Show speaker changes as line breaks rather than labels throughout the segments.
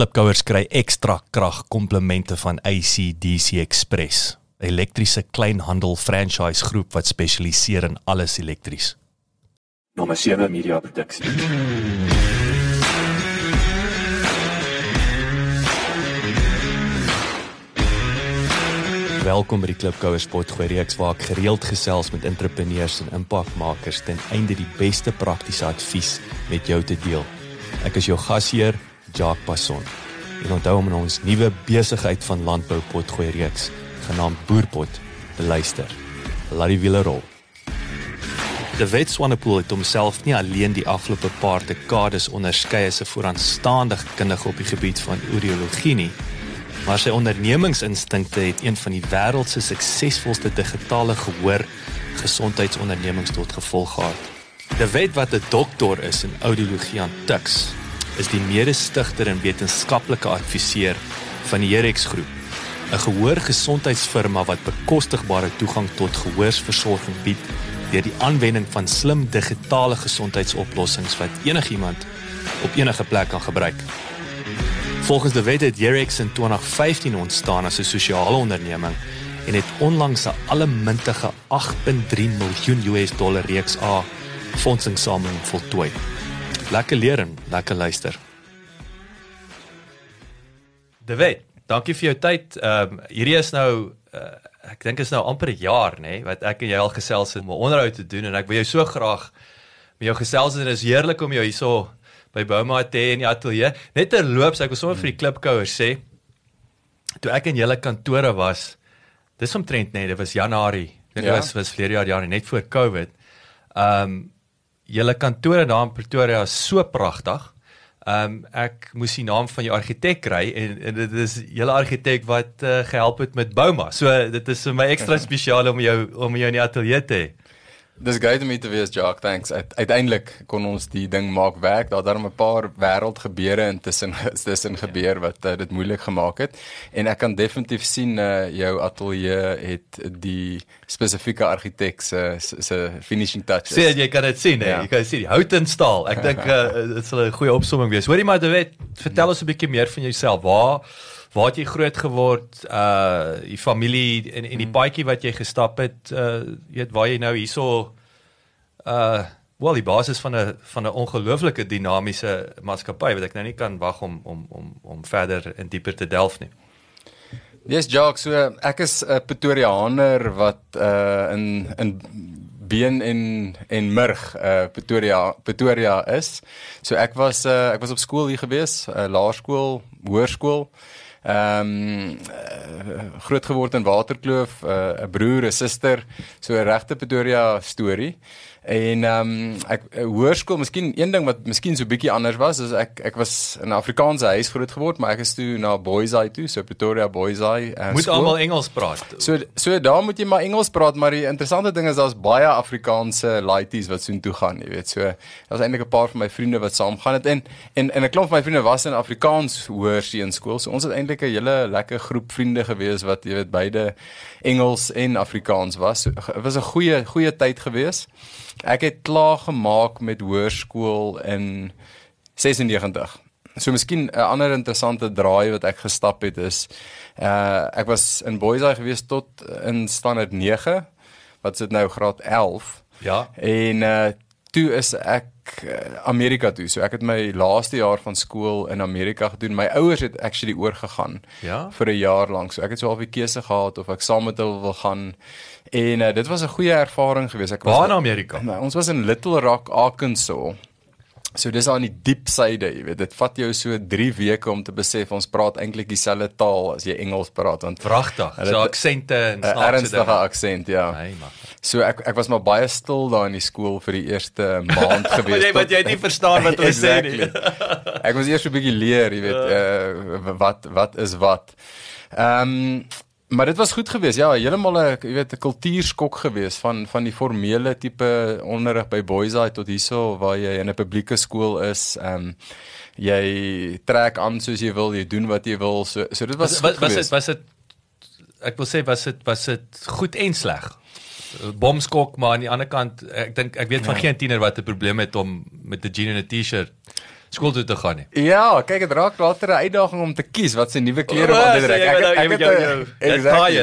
Klipkouers kry ekstra krag komplemente van ACDC Express, 'n elektriese kleinhandel franchise groep wat spesialiseer in alles elektries.
Nommer 7 Media Produksie.
Welkom by die Klipkouers Potgooi reeks waar ek gereeld gesels met entrepreneurs en impakmakers ten einde die beste praktiese advies met jou te deel. Ek is jou gasheer, Jacques Passon. En onthou om ons nuwe besigheid van landbou potgooi reeks genaamd Boerpot te luister. Laat die wiele rol. Die Wet Swanepoel het homself nie alleen die afgelope paar dekades onderskei as 'n vooraanstaande kundige op die gebied van urologie nie, maar sy ondernemingsinstinkte het een van die wêreld se suksesvolste digitale gehoor gesondheidsondernemings tot gevolg gehad. Die wet wat 'n dokter is in audiologie aan Tux is die mede-stigter en wetenskaplike adviseur van die Herex Groep, 'n gehoorgesondheidsfirma wat bekostigbare toegang tot gehoorsversorging bied deur die aanwending van slim digitale gesondheidsoplossings wat enigiemand op enige plek kan gebruik. Volgens die wet het Herex in 2015 ontstaan as 'n sosiale onderneming en het onlangs 'n allemintige 8.3 miljoen US dollar reeks A fondsinsameling voltooi. Lekker leer en lekker luister. De Wet, dankie vir jou tyd. Ehm um, hierdie is nou uh, ek dink is nou amper 'n jaar nê nee, wat ek en jy al gesels het om 'n onderhoud te doen en ek wil jou so graag met jou gesels en dit is heerlik om jou hierso by Bouma te hê in die ateljee. Net terloops, ek wil sommer vir die klipkouers sê toe ek in julle kantore was, dis omtrent net, dit was Januarie. Dit ja. was was jaar Januarie net voor Covid. Ehm um, julle kantore daar in Pretoria is so pragtig. Ehm um, ek moes die naam van jou argitek kry en, en dit is julle argitek wat uh, gehelp het met Bouma. So dit is vir my ekstra spesiaal om jou om jou in die ateljee te hê.
Dis great om te wees Jock, thanks. Uiteindelik kon ons die ding maak werk. Daar daarom 'n paar wêreldgebeure intussen tussen gebeur wat uh, dit moeilik gemaak het. En ek kan definitief sien uh, jou ateljee het die spesifieke argitek se se finishing touches.
Sê jy kan dit sien, ja. jy kan sien die hout en staal. Ek dink uh, dit sal 'n goeie opsomming wees. Hoorie maar David, vertel ons 'n bietjie meer van jouself. Waar waar het jy groot geword? Uh die familie en en die hmm. paadjie wat jy gestap het, uh weet waar jy nou hierso uh wel die basis van 'n van 'n ongelooflike dinamiese maatskappy wat ek nou nie kan wag om om om om verder in dieper te delf nie.
Yes, Jacques, so ek is 'n Pretoriaaner wat uh in in been en en murg uh Pretoria Pretoria is. So ek was uh ek was op skool hier gewees, uh, laerskool, hoërskool. Ehm um, uh, groot geword in Waterkloof, 'n uh, broer, 'n suster, so 'n regte Pretoria storie. En ehm um, ek eh, hoërskool, miskien een ding wat miskien so bietjie anders was, is ek ek was in 'n Afrikaanse huis groot geword, maar ek is toe na Boysay toe, so Pretoria Boysay.
Uh, moet almal Engels praat.
So so daar moet jy maar Engels praat, maar die interessante ding is daar's baie Afrikaanse laities wat so intoe gaan, jy weet. So daar's eintlik 'n paar van my vriende wat saam gaan het en en en 'n klomp van my vriende was in Afrikaans hoërseun skool. So ons het eintlik 'n hele lekker groep vriende gewees wat jy weet beide Engels en Afrikaans was. So, dit was 'n goeie goeie tyd gewees. Ek het klaar gemaak met hoërskool in 96. So miskien 'n ander interessante draai wat ek gestap het is uh ek was in Boysay gewees tot in standaard 9 wat sit nou graad 11.
Ja.
En uh toe is ek uh, Amerika toe. So ek het my laaste jaar van skool in Amerika gedoen. My ouers het actually oorgegaan
ja?
vir 'n jaar lank. So ek het so half 'n keuse gehad of ek saam met hulle wil gaan En uh, dit was 'n goeie ervaring geweest. Ek
was Waar in Amerika.
Nou, ons was in Little Rock, Arkansas. So dis aan die diep syde, jy weet, dit vat jou so 3 weke om te besef ons praat eintlik dieselfde taal as jy Engels praat want
vragtig. So aksente en snaakse
ernstige aksent, ja. Nee, maar. So ek ek was maar baie stil daar in die skool vir die eerste maand gewees.
jy wat jy nie verstaan wat hulle exactly. sê
nie. ek was eers so 'n bietjie leer, jy weet, uh, wat wat is wat. Ehm um, Maar dit was goed geweest. Ja, heeltemal 'n jy weet 'n kultuurskok geweest van van die formele tipe onderrig by Boyside tot hierso waar jy in 'n publieke skool is. Ehm um, jy trek aan soos jy wil, jy doen wat jy wil. So so dit was
was was dit was dit ek wil sê was dit was dit goed en sleg. Bomskok maar aan die ander kant ek dink ek weet van ja. geen tiener wat 'n probleem het om met 'n jean en 'n T-shirt skool toe te gaan nie.
Ja, kyk dit raak later 'n uitdaging om te kies wat se nuwe klere om aan te trek.
jou- jou- jou
exactly.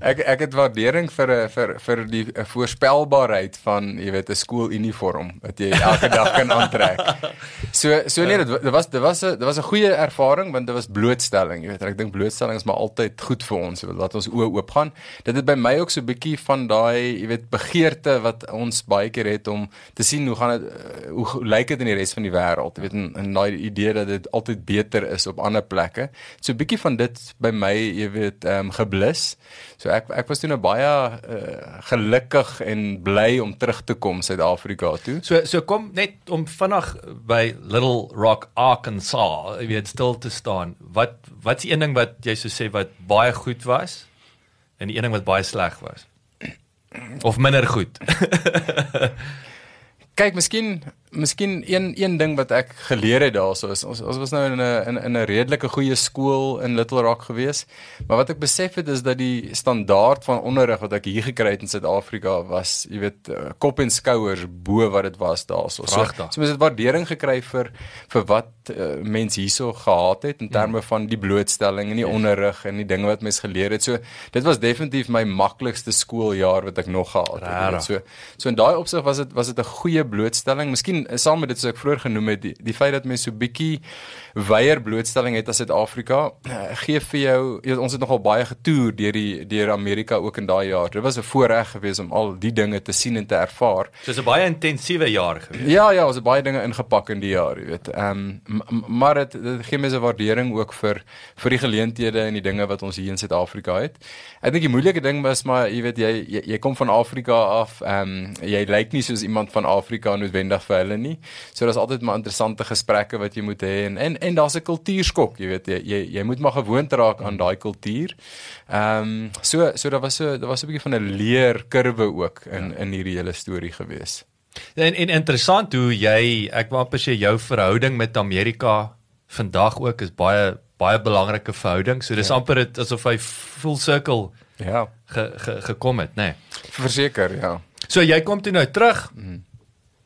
Ek ek het waardering vir 'n vir vir die eh, voorspelbaarheid van jy weet 'n skooluniform wat jy elke dag kan aantrek. So so nee, dit wa- dit was dit was 'n dit was 'n goeie ervaring want dit was blootstelling, jy weet. Ek dink blootstelling is maar altyd goed vir ons, jy weet, laat ons oë oop gaan. Dit het by my ook so 'n bietjie van daai, jy weet, begeerte wat ons baie keer het om te sien hoe gaan dit eh, hoe, hoe lyk dit in die res van die wêreld, jy weet, en, en daai idee dat dit altyd beter is op ander plekke. So 'n bietjie van dit by my, jy weet, ehm um, geblus. So ek ek was toe nou baie uh, gelukkig en bly om terug te kom Suid-Afrika toe.
So so kom net om vinnig by Little Rock Arkansas, jy weet stil te staan. Wat wat's een ding wat jy sou sê wat baie goed was en die een ding wat baie sleg was? Of minder goed.
Kyk, miskien miskien een een ding wat ek geleer het daarso is ons ons was nou in 'n in, in 'n redelike goeie skool in Little Rock gewees. Maar wat ek besef het is dat die standaard van onderrig wat ek hier gekry het in Suid-Afrika was, jy weet, uh, kop en skouers bo wat dit was daarso. So, so mens het waardering gekry vir vir wat uh, mense hierso gehad het in terme mm. van die blootstelling en die yes. onderrig en die dinge wat mens geleer het. So dit was definitief my maklikste skooljaar wat ek nog gehad het. So so in daai opsig was dit was dit 'n goeie blootstelling. Miskien eh, saam met dit soos ek vroeër genoem het, die, die feit dat mense so bietjie weier blootstelling het as Suid-Afrika, eh, gee vir jou, jy ons het nogal baie getoer deur die deur Amerika ook in daai jaar. Dit was 'n voorreg geweest om al die dinge te sien en te ervaar.
So 'n baie intensiewe jaar gewees.
Ja, ja, ons het baie dinge ingepak in die jaar, jy weet. Ehm um, maar dit dit gee mense waardering ook vir vir die geleenthede en die dinge wat ons hier in Suid-Afrika het. Ek dink die moeilike ding was maar jy weet jy jy, jy kom van Afrika af, ehm um, jy lyk nie soos iemand van Afrika noodwendig vir hulle nie. So daar's altyd maar interessante gesprekke wat jy moet hê en en, en daar's 'n kultuurskok, jy weet jy, jy jy moet maar gewoond raak aan daai kultuur. Ehm um, so so daar was so daar was 'n bietjie van 'n leerkurwe ook in in hierdie hele storie gewees.
En, en interessant hoe jy, ek wou amper sê jou verhouding met Amerika vandag ook is baie baie belangrike verhouding. So dis ja. amper dit asof hy full circle
Ja,
ge, ge, gekom het, nê. Nee.
verseker, ja.
So jy kom toe nou terug.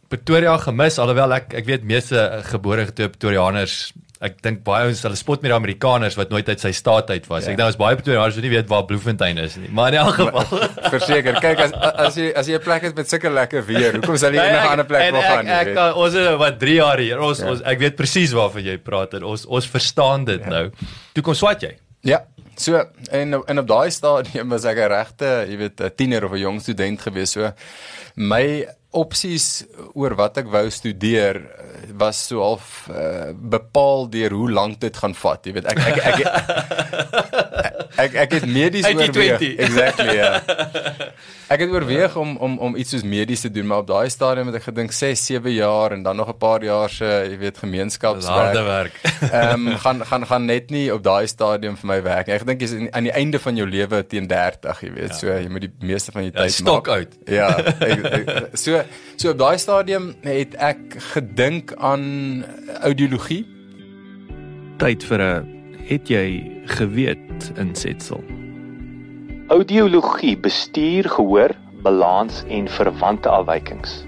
Pretoria gemis alhoewel ek ek weet meeste eh, gebore getoe Pretoriaaners Ek dink baie ons hulle spot met die Amerikaners wat nooit uit sy staat uit was.
Ja.
Ek dink ons baie Pretoriaaners wat nie weet waar Bloemfontein is nie. Maar in elk geval
Verseker, kyk as as jy as jy 'n plek het met sulke lekker weer, hoekom sal jy
Nee,
enige
ek-
ander plek wil
ek-
gaan nie?
Ek,
weet?
ek ons is wat 3 jaar hier. Ons,
ja.
ons ek weet presies waarvan jy praat en ons ons verstaan dit ja. nou. Toe kom swat jy.
Ja. So en en op daai stadium was ek 'n regte, jy weet, 'n tiener of 'n jong student gewees. So my opsies oor wat ek wou studeer eh, was so half uh, bepaal deur hoe lank dit gaan vat, jy weet. Ek ek ek ek, ek, ek het medies
80-20.
oorweeg. Exactly, ja. Ek het oorweeg om om om iets soos medies te doen, maar op daai stadium het ek gedink 6, 7 jaar en dan nog 'n paar jaar se, jy weet, gemeenskapswerk.
werk.
Ehm um, gaan gaan gaan net nie op daai stadium vir my werk nie. Ek dink jy's aan die einde van jou lewe teen 30, jy weet. Ja. So jy moet die meeste van jou
Ja,
tyd
stok uit.
Ja. Ek, ek, so so op daai stadium het ek gedink aan audiologie.
Tyd vir 'n het jy geweet insetsel.
Audiologie bestuur gehoor, balans en verwante afwykings.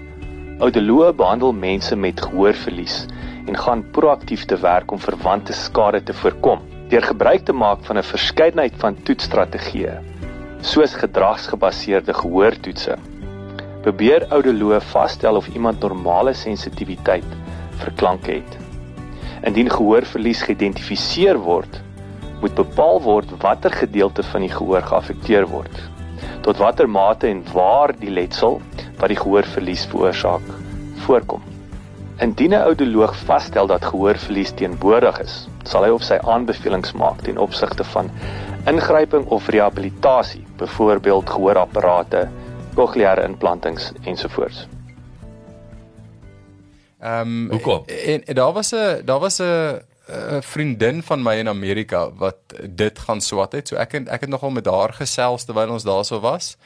Audioloë behandel mense met gehoorverlies en gaan proaktief te werk om verwante skade te voorkom deur gebruik te maak van 'n verskeidenheid van toetsstrategieë, soos gedragsgebaseerde gehoortoetse. Probeer audioloë vasstel of iemand normale sensitiwiteit vir klanke het. Indien gehoorverlies geïdentifiseer word, moet bepaal word watter gedeelte van die gehoor geaffekteer word. Tot watter mate en waar die letsel wat die gehoorverlies veroorsaak voorkom. Indien 'n audioloog vasstel dat gehoorverlies teenwoordig is, sal hy of sy aanbevelings maak ten opsigte van ingryping of rehabilitasie, byvoorbeeld gehoorapparate, cochleaire implantings ensovoorts.
Ehm um,
Hoekom?
En, en daar was 'n daar was 'n 'n vriendin van my in Amerika wat dit gaan swat het. So ek het, ek het nogal met haar gesels terwyl ons daarso was.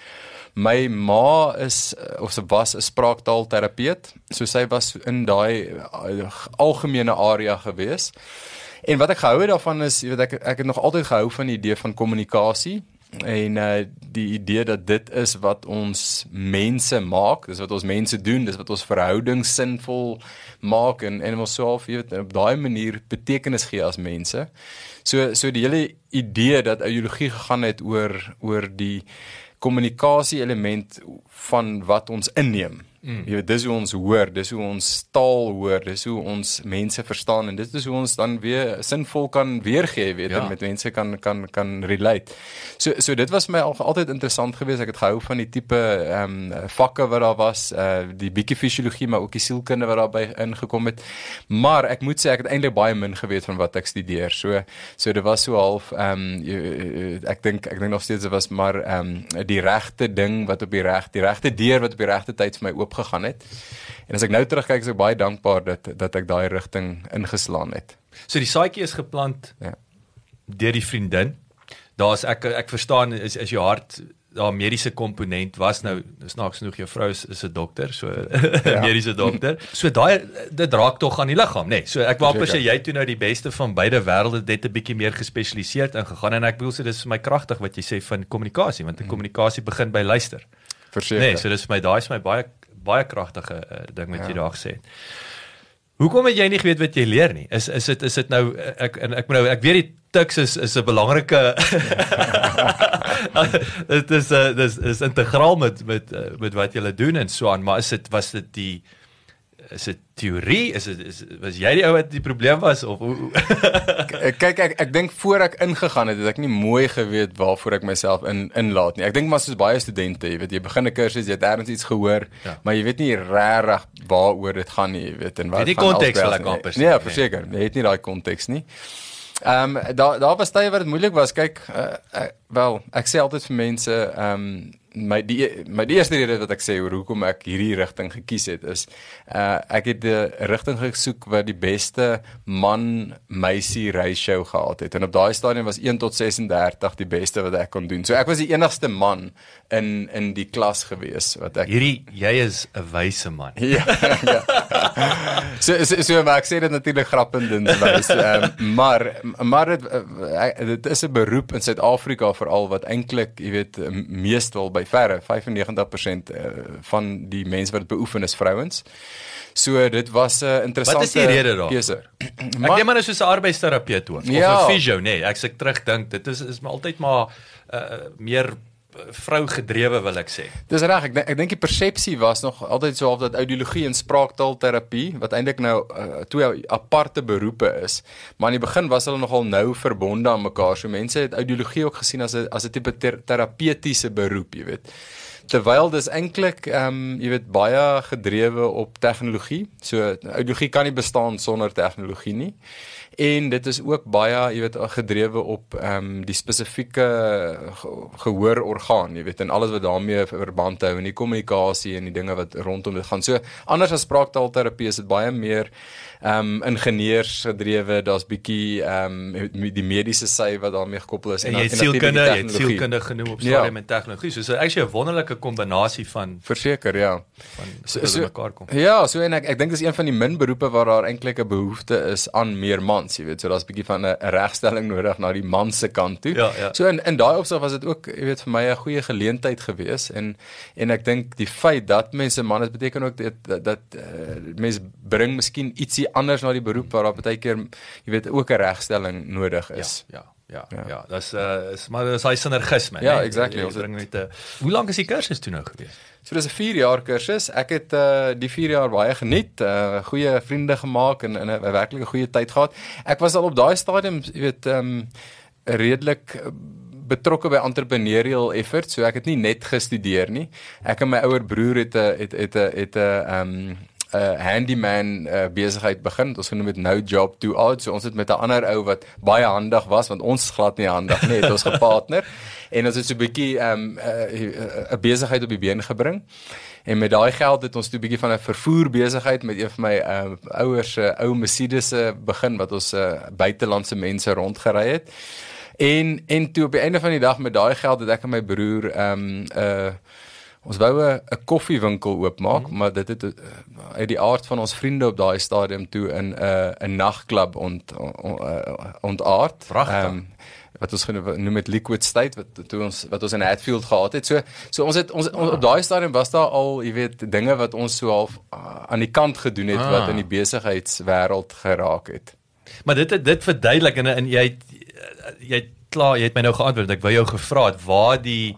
My ma is of sy was 'n spraaktaalterapeut. So sy was in daai uh, algemene area gewees. En wat ek gehou het daarvan is, jy weet ek ek het nog altyd gehou van die idee van kommunikasie en uh die idee dat dit is wat ons mense maak, dis wat ons mense doen, dis wat ons verhoudings sinvol maak en en ons self, jy weet, op daai manier betekenis gee as mense. So so die hele idee dat ideologie gegaan het oor oor die kommunikasie element van wat ons inneem. Mm. Jy weet dis hoe ons hoor, dis hoe ons taal hoor, dis hoe ons mense verstaan en dit is hoe ons dan weer sinvol kan weergee, weet jy, ja. met mense kan kan kan relate. So so dit was my al altyd interessant geweest. Ek het gehou van die tipe ehm um, vakke wat daar was, uh die bietjie fisiologie maar ook die sielkunde wat daarbey ingekom het. Maar ek moet sê ek het eintlik baie min geweet van wat ek studeer. So so dit was so half ehm um, ek dink ek dink nog steeds dit was maar ehm um, die regte ding wat op die reg die regte deur wat op die regte tyd vir my oop gegaan het. En as ek nou terugkyk, is ek baie dankbaar dat dat ek daai rigting ingeslaan het.
So die saadjie is geplant ja. deur die vriendin. Daar's ek ek verstaan is is jou hart daar mediese komponent was nou snaaks genoeg jou vrou is, is 'n dokter so ja. mediese dokter so daai dit raak tog aan die liggaam nê nee. so ek wou sê jy toe nou die beste van beide wêrelde dit 'n bietjie meer gespesialiseerd ingegaan en ek wil sê dis vir my kragtig wat jy sê van kommunikasie want 'n hmm. kommunikasie begin by luister
verseker
nee so dis vir my daai is my baie baie kragtige uh, ding wat ja. jy daar gesê het. Hoekom het jy nie geweet wat jy leer nie? Is is dit is dit nou ek en ek moet nou ek weet die tiks is is 'n belangrike dit is uh, dis is integraal met met uh, met wat jy doen en so aan, maar is dit was dit die is dit teorie? Is dit is was jy die ou wat die probleem was of
kyk ek ek dink voor ek ingegaan het het ek nie mooi geweet waarvoor ek myself in inlaat nie. Ek dink maar soos baie studente jy weet jy begin 'n kursus jy het ergens iets gehoor ja. maar jy weet nie regtig waaroor dit gaan nie jy weet en wat
die konteks wil ek amper
nee, nee verseker jy het nie daai konteks nie. Ehm um, daar daar was tye wat dit moeilik was. Kyk, uh, uh, wel, ek sê altyd vir mense, ehm um, my die my die eerste rede wat ek sê oor hoekom ek hierdie rigting gekies het is uh ek het 'n rigting gesoek wat die beste man meisie ratio gehad het en op daai stadium was 1 tot 36 die beste wat ek kon doen. So ek was die enigste man in in die klas gewees wat ek
Hierdie jy is 'n wyse man.
ja. ja. So so, so maar ek sê dit natuurlik grappend en wys. Um, maar maar dit dit is 'n beroep in Suid-Afrika veral wat eintlik, jy weet, meestal by by verre 95% uh, van die mense wat dit beoefen is vrouens. So dit was 'n uh, interessante
Wat is die rede daar? ek neem maar soos 'n arbeidsterapeut ook ja. of 'n fisio, nee, ek sê terugdink, dit is is maar altyd maar uh, meer vrou gedrewe wil ek sê.
Dis reg, ek ek dink die persepsie was nog altyd so half dat audiologie en spraaktaalterapie wat eintlik nou uh, twee aparte beroepe is, maar in die begin was hulle nogal nou verbonde aan mekaar. So mense het audiologie ook gesien as 'n as 'n tipe ter, terapeutiese beroep, jy weet. Terwyl dis eintlik ehm um, jy weet baie gedrewe op tegnologie. So audiologie kan nie bestaan sonder tegnologie nie en dit is ook baie jy weet gedrewe op ehm um, die spesifieke gehoor orgaan jy weet en alles wat daarmee verband hou en die kommunikasie en die dinge wat rondom dit gaan. So anders as spraaktaalterapie is dit baie meer ehm um, ingenieurs gedrewe daar's bietjie ehm um, die mediese sy wat daarmee gekoppel is
en, en jy het sielkunde jy het sielkunde genoem op stadium ja. en tegnologie so dit is actually 'n wonderlike kombinasie van
verseker ja
van so, so mekaar kom
ja so en ek ek dink dis een van die min beroepe waar daar eintlik 'n behoefte is aan meer man mans, jy weet, so daar's bietjie van 'n regstelling nodig na die man se kant toe.
Ja, ja.
So in in daai opsig was dit ook, jy weet, vir my 'n goeie geleentheid gewees en en ek dink die feit dat mense man is beteken ook dit dat, dat uh, mense bring miskien ietsie anders na die beroep waar daar baie keer jy weet ook 'n regstelling nodig is.
Ja, ja. Ja, ja, ja, dis uh is maar dis hy sinergisme,
ja, nee. exactly. Ons
bring met 'n Hoe lank is die kursus toe nou gewees?
So dis 'n 4 jaar kursus. Ek het uh die 4 jaar baie geniet, uh goeie vriende gemaak en in 'n werklike goeie tyd gehad. Ek was al op daai stadium, jy weet, um redelik betrokke by entrepreneurial efforts, so ek het nie net gestudeer nie. Ek en my ouer broer het 'n het het 'n het 'n um 'n uh, handyman uh, besigheid begin. Ons genoem dit No Job To Out. So ons het met 'n ander ou wat baie handig was want ons glad nie handig nie, het ons gepartner en ons het so 'n bietjie ehm, uh, 'n uh, 'n besigheid op die been gebring. En met daai geld het ons toe 'n bietjie van 'n vervoer besigheid met een van my uh, ouers se uh, ou Mercedes se begin wat ons uh, buitelandse mense rondgery het. En en toe op die einde van die dag met daai geld het ek en my broer ehm um, 'n uh, Ons wou 'n koffiewinkel oopmaak, mm. maar dit het uh, uit die aard van ons vriende op daai stadium toe in 'n uh, 'n nagklub ont, ont, ont, ontaard.
Ehm um,
wat ons genoem noem dit liquid state wat toe ons wat ons in Hatfield gehad het. So so ons het ons, ons op daai stadium was daar al, jy weet, dinge wat ons so half uh, aan die kant gedoen het
Ah.
wat in die besigheidswêreld geraak het.
Maar dit dit verduidelik en en jy het, jy het klaar, jy het my nou geantwoord. Ek wou jou gevra het waar die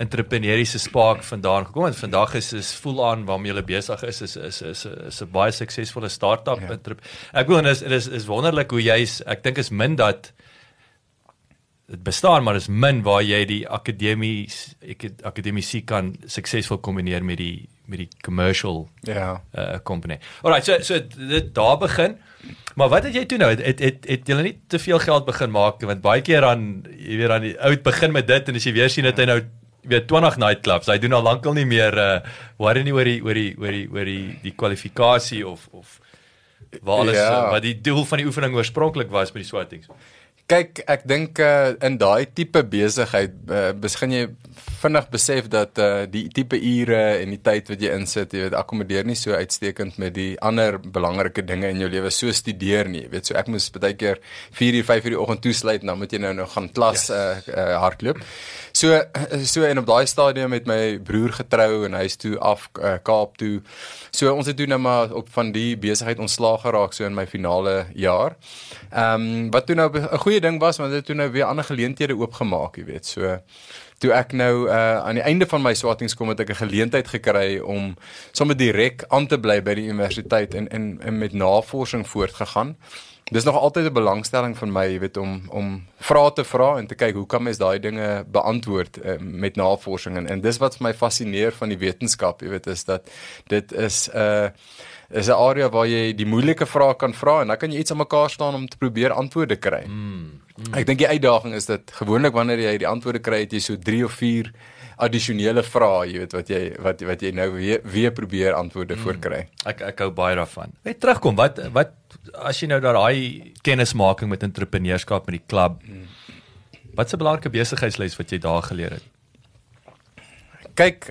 entrepreneuriese spark vandaan gekom het. Vandag is is full on waarmee jy besig is is is is is 'n baie suksesvolle start-up
Ja.
ja. Ek bedoel is is, is wonderlik hoe jy's ek dink is min dat dit bestaan maar is min waar jy die akademies ek akademiese kan suksesvol kombineer met die met die commercial
Ja.
uh company. Alright, so so dit daar begin. Maar wat het jy toe nou? Het het het, het jy nie te veel geld begin maak want baie keer dan jy weet dan die oud begin met dit en as jy weer sien dat hy nou weet 20 nightclubs. Hy doen al lankal nie meer uh worry nie oor die oor die oor die oor die die kwalifikasie of of waar alles
Ja.
ja. wat die doel van die oefening oorspronklik was met die swattings.
Kyk, ek dink uh, in daai tipe besigheid uh, begin jy vinnig besef dat uh, die tipe ure en die tyd wat jy insit, jy weet, akkommodeer nie so uitstekend met die ander belangrike dinge in jou lewe so studeer nie. Jy weet, so ek moes baie keer 4 uur, 5 uur die oggend toesluit en dan moet jy nou nog gaan klas yes. uh, uh, hardloop. So uh, so en op daai stadium het my broer getrou en hy's toe af uh, Kaap toe. So ons het toe nou maar op van die besigheid ontslaag geraak so in my finale jaar. Ehm um, wat toe nou 'n goeie ding was want dit het toe nou weer ander geleenthede oopgemaak, jy weet. So toe ek nou uh aan die einde van my swattings kom het ek 'n geleentheid gekry om sommer direk aan te bly by die universiteit en en, en met navorsing voortgegaan. Dis nog altyd 'n belangstelling van my, jy weet, om om vrae te vra en te kyk hoe kan mens daai dinge beantwoord uh, met navorsing en, en dis wat vir my fascineer van die wetenskap, jy weet, is dat dit is 'n uh, is 'n area waar jy die moeilike vrae kan vra en dan kan jy iets aan mekaar staan om te probeer antwoorde kry. Mm, mm. Ek dink die uitdaging is dat gewoonlik wanneer jy die antwoorde kry, het jy so 3 of 4 addisionele vrae, jy weet wat jy wat wat jy nou weer weer probeer antwoorde mm. voorkry.
Ek ek hou baie daarvan. Net terugkom, wat wat as jy nou daai kennismaking met entrepreneurskap met die klub. Wat is 'n belangrike besigheidsles wat jy daar geleer het?
Kyk,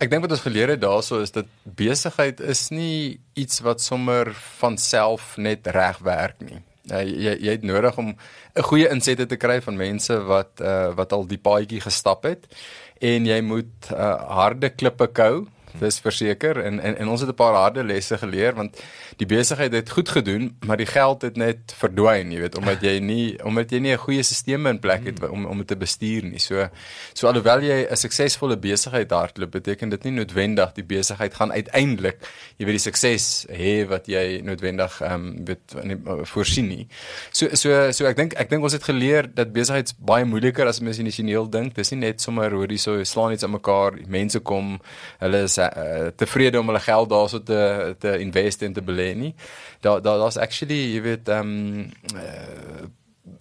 ek dink wat ons geleer het daaroor is dat besigheid is nie iets wat sommer van self net reg werk nie. Uh, jy jy het nodig om 'n goeie insette te kry van mense wat uh, wat al die paadjie gestap het en jy moet uh, harde klippe kou dis verseker en, en en ons het 'n paar harde lesse geleer want die besigheid het goed gedoen maar die geld het net verdwyn jy weet omdat jy nie omdat jy nie 'n goeie stelsel in plek het om om dit te bestuur nie. So so alhoewel jy 'n suksesvolle besigheid hardloop beteken dit nie noodwendig die besigheid gaan uiteindelik jy weet die sukses hê wat jy noodwendig ehm um, weet uh, voorsien nie. So so so ek dink ek dink ons het geleer dat besigheid baie moeiliker as mens initieel dink. Dis nie net sommer hoorie so slaan iets aan mekaar mense kom hulle is uh, tevrede om hulle geld daarso te te invest en te belê nie. Daar daar daar's actually, jy weet, ehm um, uh,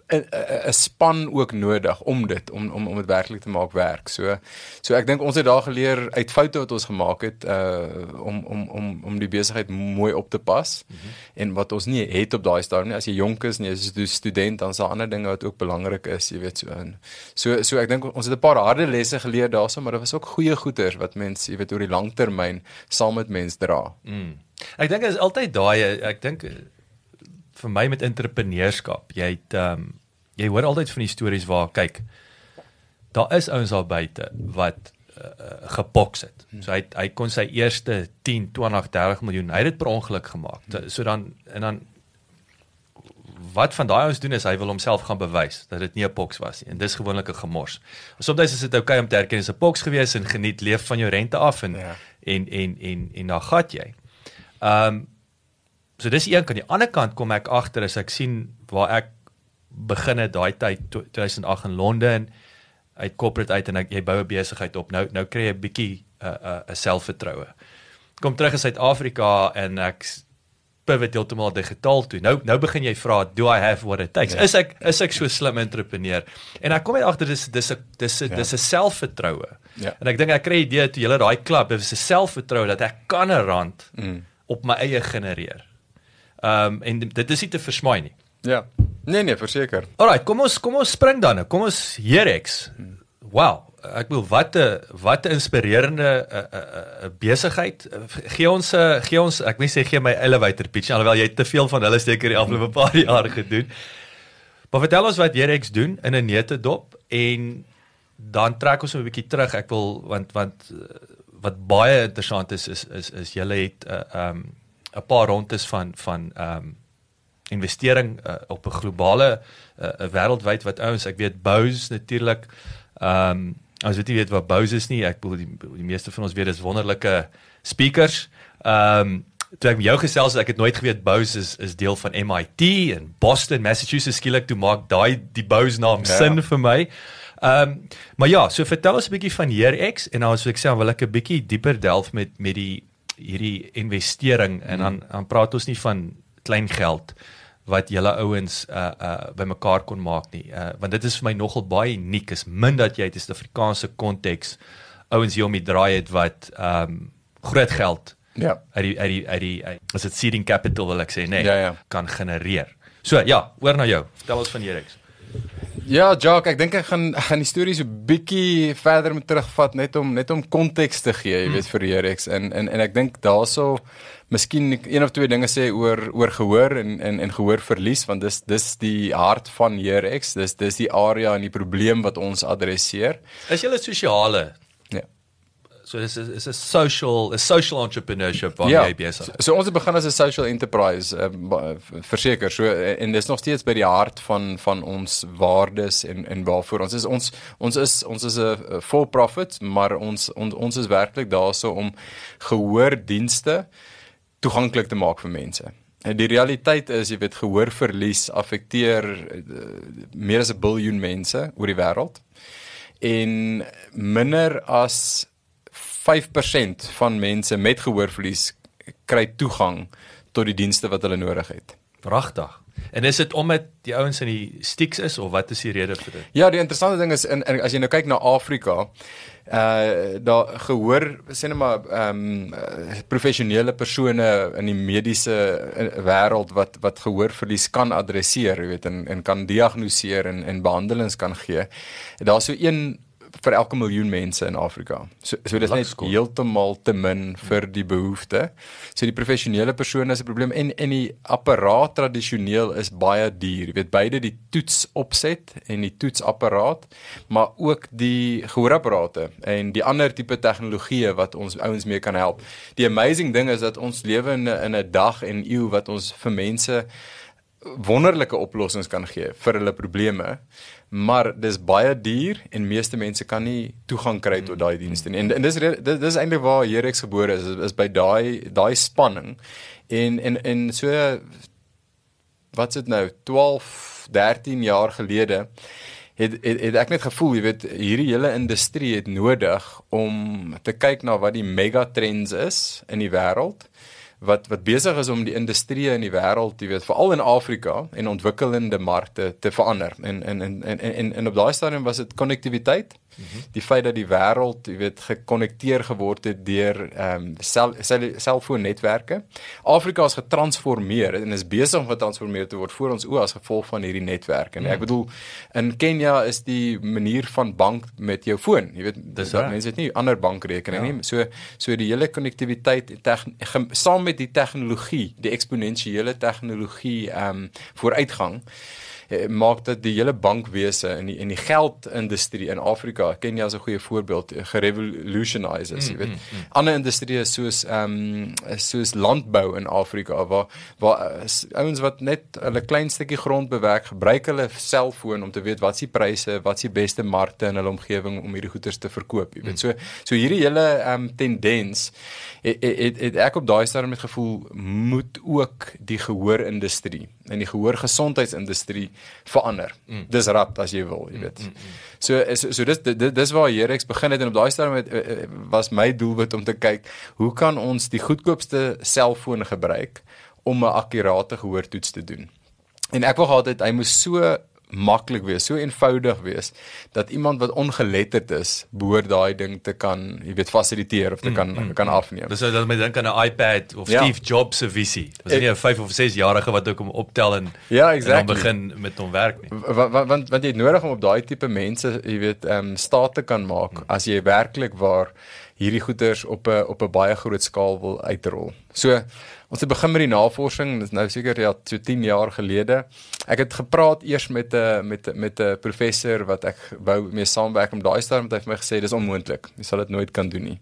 'n 'n span ook nodig om dit om om om dit werklik te maak werk. So so ek dink ons het daar geleer uit foute wat ons gemaak het uh om om om om die besigheid mooi op te pas mm -hmm. en wat ons nie het op daai stadium nie. As jy jonk is en jy is 'n student dan is daar ander dinge wat ook belangrik is, jy weet so. En so so ek dink ons het 'n paar harde lesse geleer daarso, maar dit was ook goeie goeters wat mense, jy weet, oor die lang termyn saam met mense dra.
Mm. Ek dink dit is altyd daai ek dink vir my met entrepreneurskap, jy het ehm um, jy hoor altyd van die stories waar kyk daar is ouens daar buite wat uh, uh, gepoks het. So hy hy kon sy eerste 10, 20, 30 miljoen, hy het dit per ongeluk gemaak. So dan en dan wat van daai ouens doen is hy wil homself gaan bewys dat dit nie 'n poks was nie en dis gewoonlik 'n gemors. Soms is dit oukei okay om te erken dis 'n poks gewees en geniet leef van jou rente af en ja. en en en en dan gat jy. Ehm um, so dis een kant. Die ander kant kom ek agter as ek sien waar ek begin het daai tyd 2008 in Londen uit corporate uit en ek jy bou 'n besigheid op. Nou nou kry jy 'n bietjie 'n uh, 'n uh, selfvertroue. Kom terug in Suid-Afrika en ek pivot heeltemal digitaal toe. Nou nou begin jy vra, do I have what it takes? Ja. Is ek is ek so slim entrepreneur? En ek kom uit agter dis dis 'n dis 'n ja. dis 'n selfvertroue.
Ja.
En ek dink ek kry idee toe julle daai klub, dis 'n selfvertroue dat ek kan 'n rand mm. op my eie genereer. Ehm um, en dit is nie te versmaai nie.
Ja. Nee nee, verseker.
Alraai, kom ons kom ons spring dan. Kom ons Herex. Wow, ek wil wat 'n wat 'n inspirerende uh, uh, uh, besigheid. Gee ons uh, gee ons ek wil sê gee my elevator pitch alhoewel jy te veel van hulle seker die afgelope paar jaar gedoen. Maar vertel ons wat Jerex doen in 'n neutedop en dan trek ons 'n bietjie terug. Ek wil want want uh, wat baie interessant is is is is julle het 'n uh, um 'n paar rondes van van um investering uh, op 'n globale uh, wêreldwyd wat ouens, ek weet Bose natuurlik um as weet jy weet wat Bose is nie, ek bedoel die, die meeste van ons weet dis wonderlike speakers. Um toe ek met jou gesels het, ek het nooit geweet Bose is is deel van MIT en Boston, Massachusetts skielik toe maak daai die Bose naam ja. sin vir my. Ehm um, maar ja, so vertel ons 'n bietjie van Here X en dan as ek sê wil ek 'n bietjie dieper delf met met die hierdie investering en dan dan praat ons nie van klein geld wat julle ouens uh uh bymekaar kon maak nie. Uh want dit is vir my nogal baie uniek. Is min dat jy uit 'n Suid-Afrikaanse konteks ouens hier om die draai het wat ehm um, groot geld
Ja.
uit die uit die uit die as dit seeding capital wil ek sê, nê, nee,
Ja, ja.
kan genereer. So ja, oor na jou. Vertel ons van Jerex.
Ja, Jock, ek dink ek gaan ek gaan die storie so bietjie verder moet terugvat net om net om konteks te gee, jy weet vir Rex en en en ek dink daaroor miskien een of twee dinge sê oor oor gehoor en en en gehoorverlies want dis dis die hart van Rex. Dis dis die area en die probleem wat ons adresseer.
Is julle sosiale. So dis is is 'n social 'n social entrepreneurship waar
Ja.
jy besig.
So, so ons het begin as 'n social enterprise uh, verseker. So uh, en dis nog steeds by die hart van van ons waardes en en waarvoor ons is ons ons is ons is 'n for profit, maar ons on, ons is werklik daarso om gehoordienste toeganklik te maak vir mense. En die realiteit is, jy weet, gehoorverlies affekteer uh, meer as 'n biljoen mense oor die wêreld. En minder as 5% van mense met gehoorverlies kry toegang tot die dienste wat hulle nodig het.
Pragtig. En is dit omdat die ouens in die stiks is of wat is die rede vir dit?
Ja, die interessante ding is in, in as jy nou kyk na Afrika, uh daar gehoor sê net maar ehm um, professionele persone in die mediese uh, wêreld wat wat gehoorverlies kan adresseer, jy weet en en kan diagnoseer en en behandelings kan gee. Daar's so een vir elke miljoen mense in Afrika. So so dis net heeltemal te min vir die behoefte. So die professionele persone is 'n probleem en en die apparaat tradisioneel is baie duur. Jy weet beide die toets opset en die toetsapparaat, maar ook die gehoorapparate en die ander tipe tegnologieë wat ons ouens mee kan help. Die amazing ding is dat ons lewe in 'n in 'n dag en eeu wat ons vir mense wonderlike oplossings kan gee vir hulle probleme. Maar dis baie duur en meeste mense kan nie toegang kry tot daai dienste nie. En, en dis dis, dis eintlik waar Jerex gebore is, is, is by daai daai spanning. En en en so wat's dit nou 12 13 jaar gelede het, het het ek net gevoel jy weet hierdie hele industrie het nodig om te kyk na wat die megatrends is in die wêreld wat wat besig is om die industrie in die wêreld, jy weet, veral in Afrika en ontwikkelende markte te verander. En en en en en, en op daai stadium was dit konnektiwiteit. Mm -hmm. Die feit dat die wêreld, jy weet, gekonnekteer geword het deur ehm um, sel, sel, selfoonnetwerke. Afrika is getransformeer en is besig om getransformeer te word voor ons oë as gevolg van hierdie netwerke. En ek bedoel in Kenia is die manier van bank met jou foon, jy weet,
Dis
mense het nie ander bankrekening ja. nie. So so die hele konnektiwiteit tegn- saam met die tegnologie, die eksponensiële tegnologie ehm um, vooruitgang eh, maak dat die hele bankwese en die en die geldindustrie in Afrika, Kenia is 'n goeie voorbeeld, eh, gerevolutionize is, jy weet. Ander industrieë soos ehm um, soos landbou in Afrika waar waar eh, ouens wat net hulle klein stukkie grond bewerk, gebruik hulle selfoon om te weet wat se pryse, wat se beste markte in hulle omgewing om hierdie goederes te verkoop, jy weet. So so hierdie hele ehm um, tendens het, het, het, het ek op daai stadium met gevoel moet ook die gehoorindustrie en die gehoorgesondheidsindustrie verander. Mm. Dis rap as jy wil, jy weet. Mm, mm, mm. So so, so dis dis, dis waar Jerex begin het en op daai stadium het, eh, eh, was my doelwit om te kyk hoe kan ons die goedkoopste selfoon gebruik om 'n akkurate gehoortoets te doen. En ek wou gehad het hy moes so maklik wees, so eenvoudig wees dat iemand wat ongeletterd is, behoort daai ding te kan, jy weet, fasiliteer of te kan mm, kan afneem.
Dis nou dat my dink aan 'n iPad of
Ja.
Steve Jobs se visie. Was nie 'n 5 of 6 jarige wat ook hom optel en
Ja,
en
exactly.
dan begin met hom werk nie.
want want want, jy het nodig om op daai tipe mense, jy weet, ehm um, staat te kan maak as jy werklik waar hierdie goeders op 'n op 'n baie groot skaal wil uitrol. So ons het begin met die navorsing, dit is nou seker ja so 10 jaar gelede. Ek het gepraat eers met 'n met met 'n professor wat ek wou mee saamwerk om daai het hy vir my gesê dis onmoontlik. Jy sal dit nooit kan doen nie.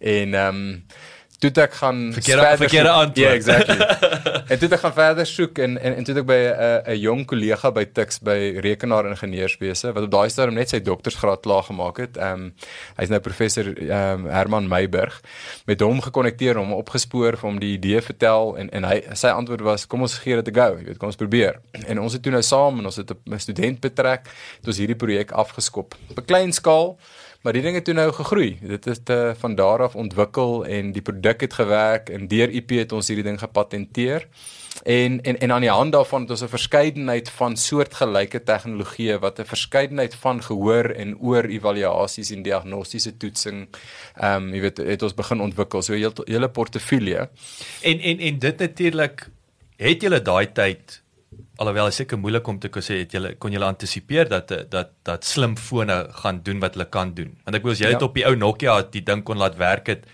En ehm um, toe ek gaan
Verkeerde- verkeerde
soek-
antwoord.
Ja, exactly. en toe ek gaan verder soek en en, en toe ek by 'n 'n jong kollega by Tuks by rekenaaringenieurswese wat op daai stadium net sy doktorsgraad klaar gemaak het. Ehm um, hy's nou professor ehm um, Herman Meiburg met hom gekonnekteer hom opgespoor vir hom die idee vertel en en hy sy antwoord was kom ons gee dit 'n go, jy weet, kom ons probeer. En ons het toe nou saam en ons het 'n student betrek, het ons hierdie projek afgeskop op 'n klein skaal. Maar die ding het toe nou gegroei. Dit het uh, van daar af ontwikkel en die produk het gewerk en deur IP het ons hierdie ding gepatenteer. En en en aan die hand daarvan het ons 'n verskeidenheid van soortgelyke tegnologieë wat 'n verskeidenheid van gehoor en oor evaluasies en diagnostiese toetsing ehm um, jy weet het ons begin ontwikkel. So 'n hele portefeulje.
En en en dit natuurlik het julle daai tyd alhoewel is seker moeilik om te kon sê het julle kon julle antisipeer dat dat dat slimfone gaan doen wat hulle kan doen. Want ek bedoel as jy dit
Ja.
op die ou Nokia die ding kon laat werk het,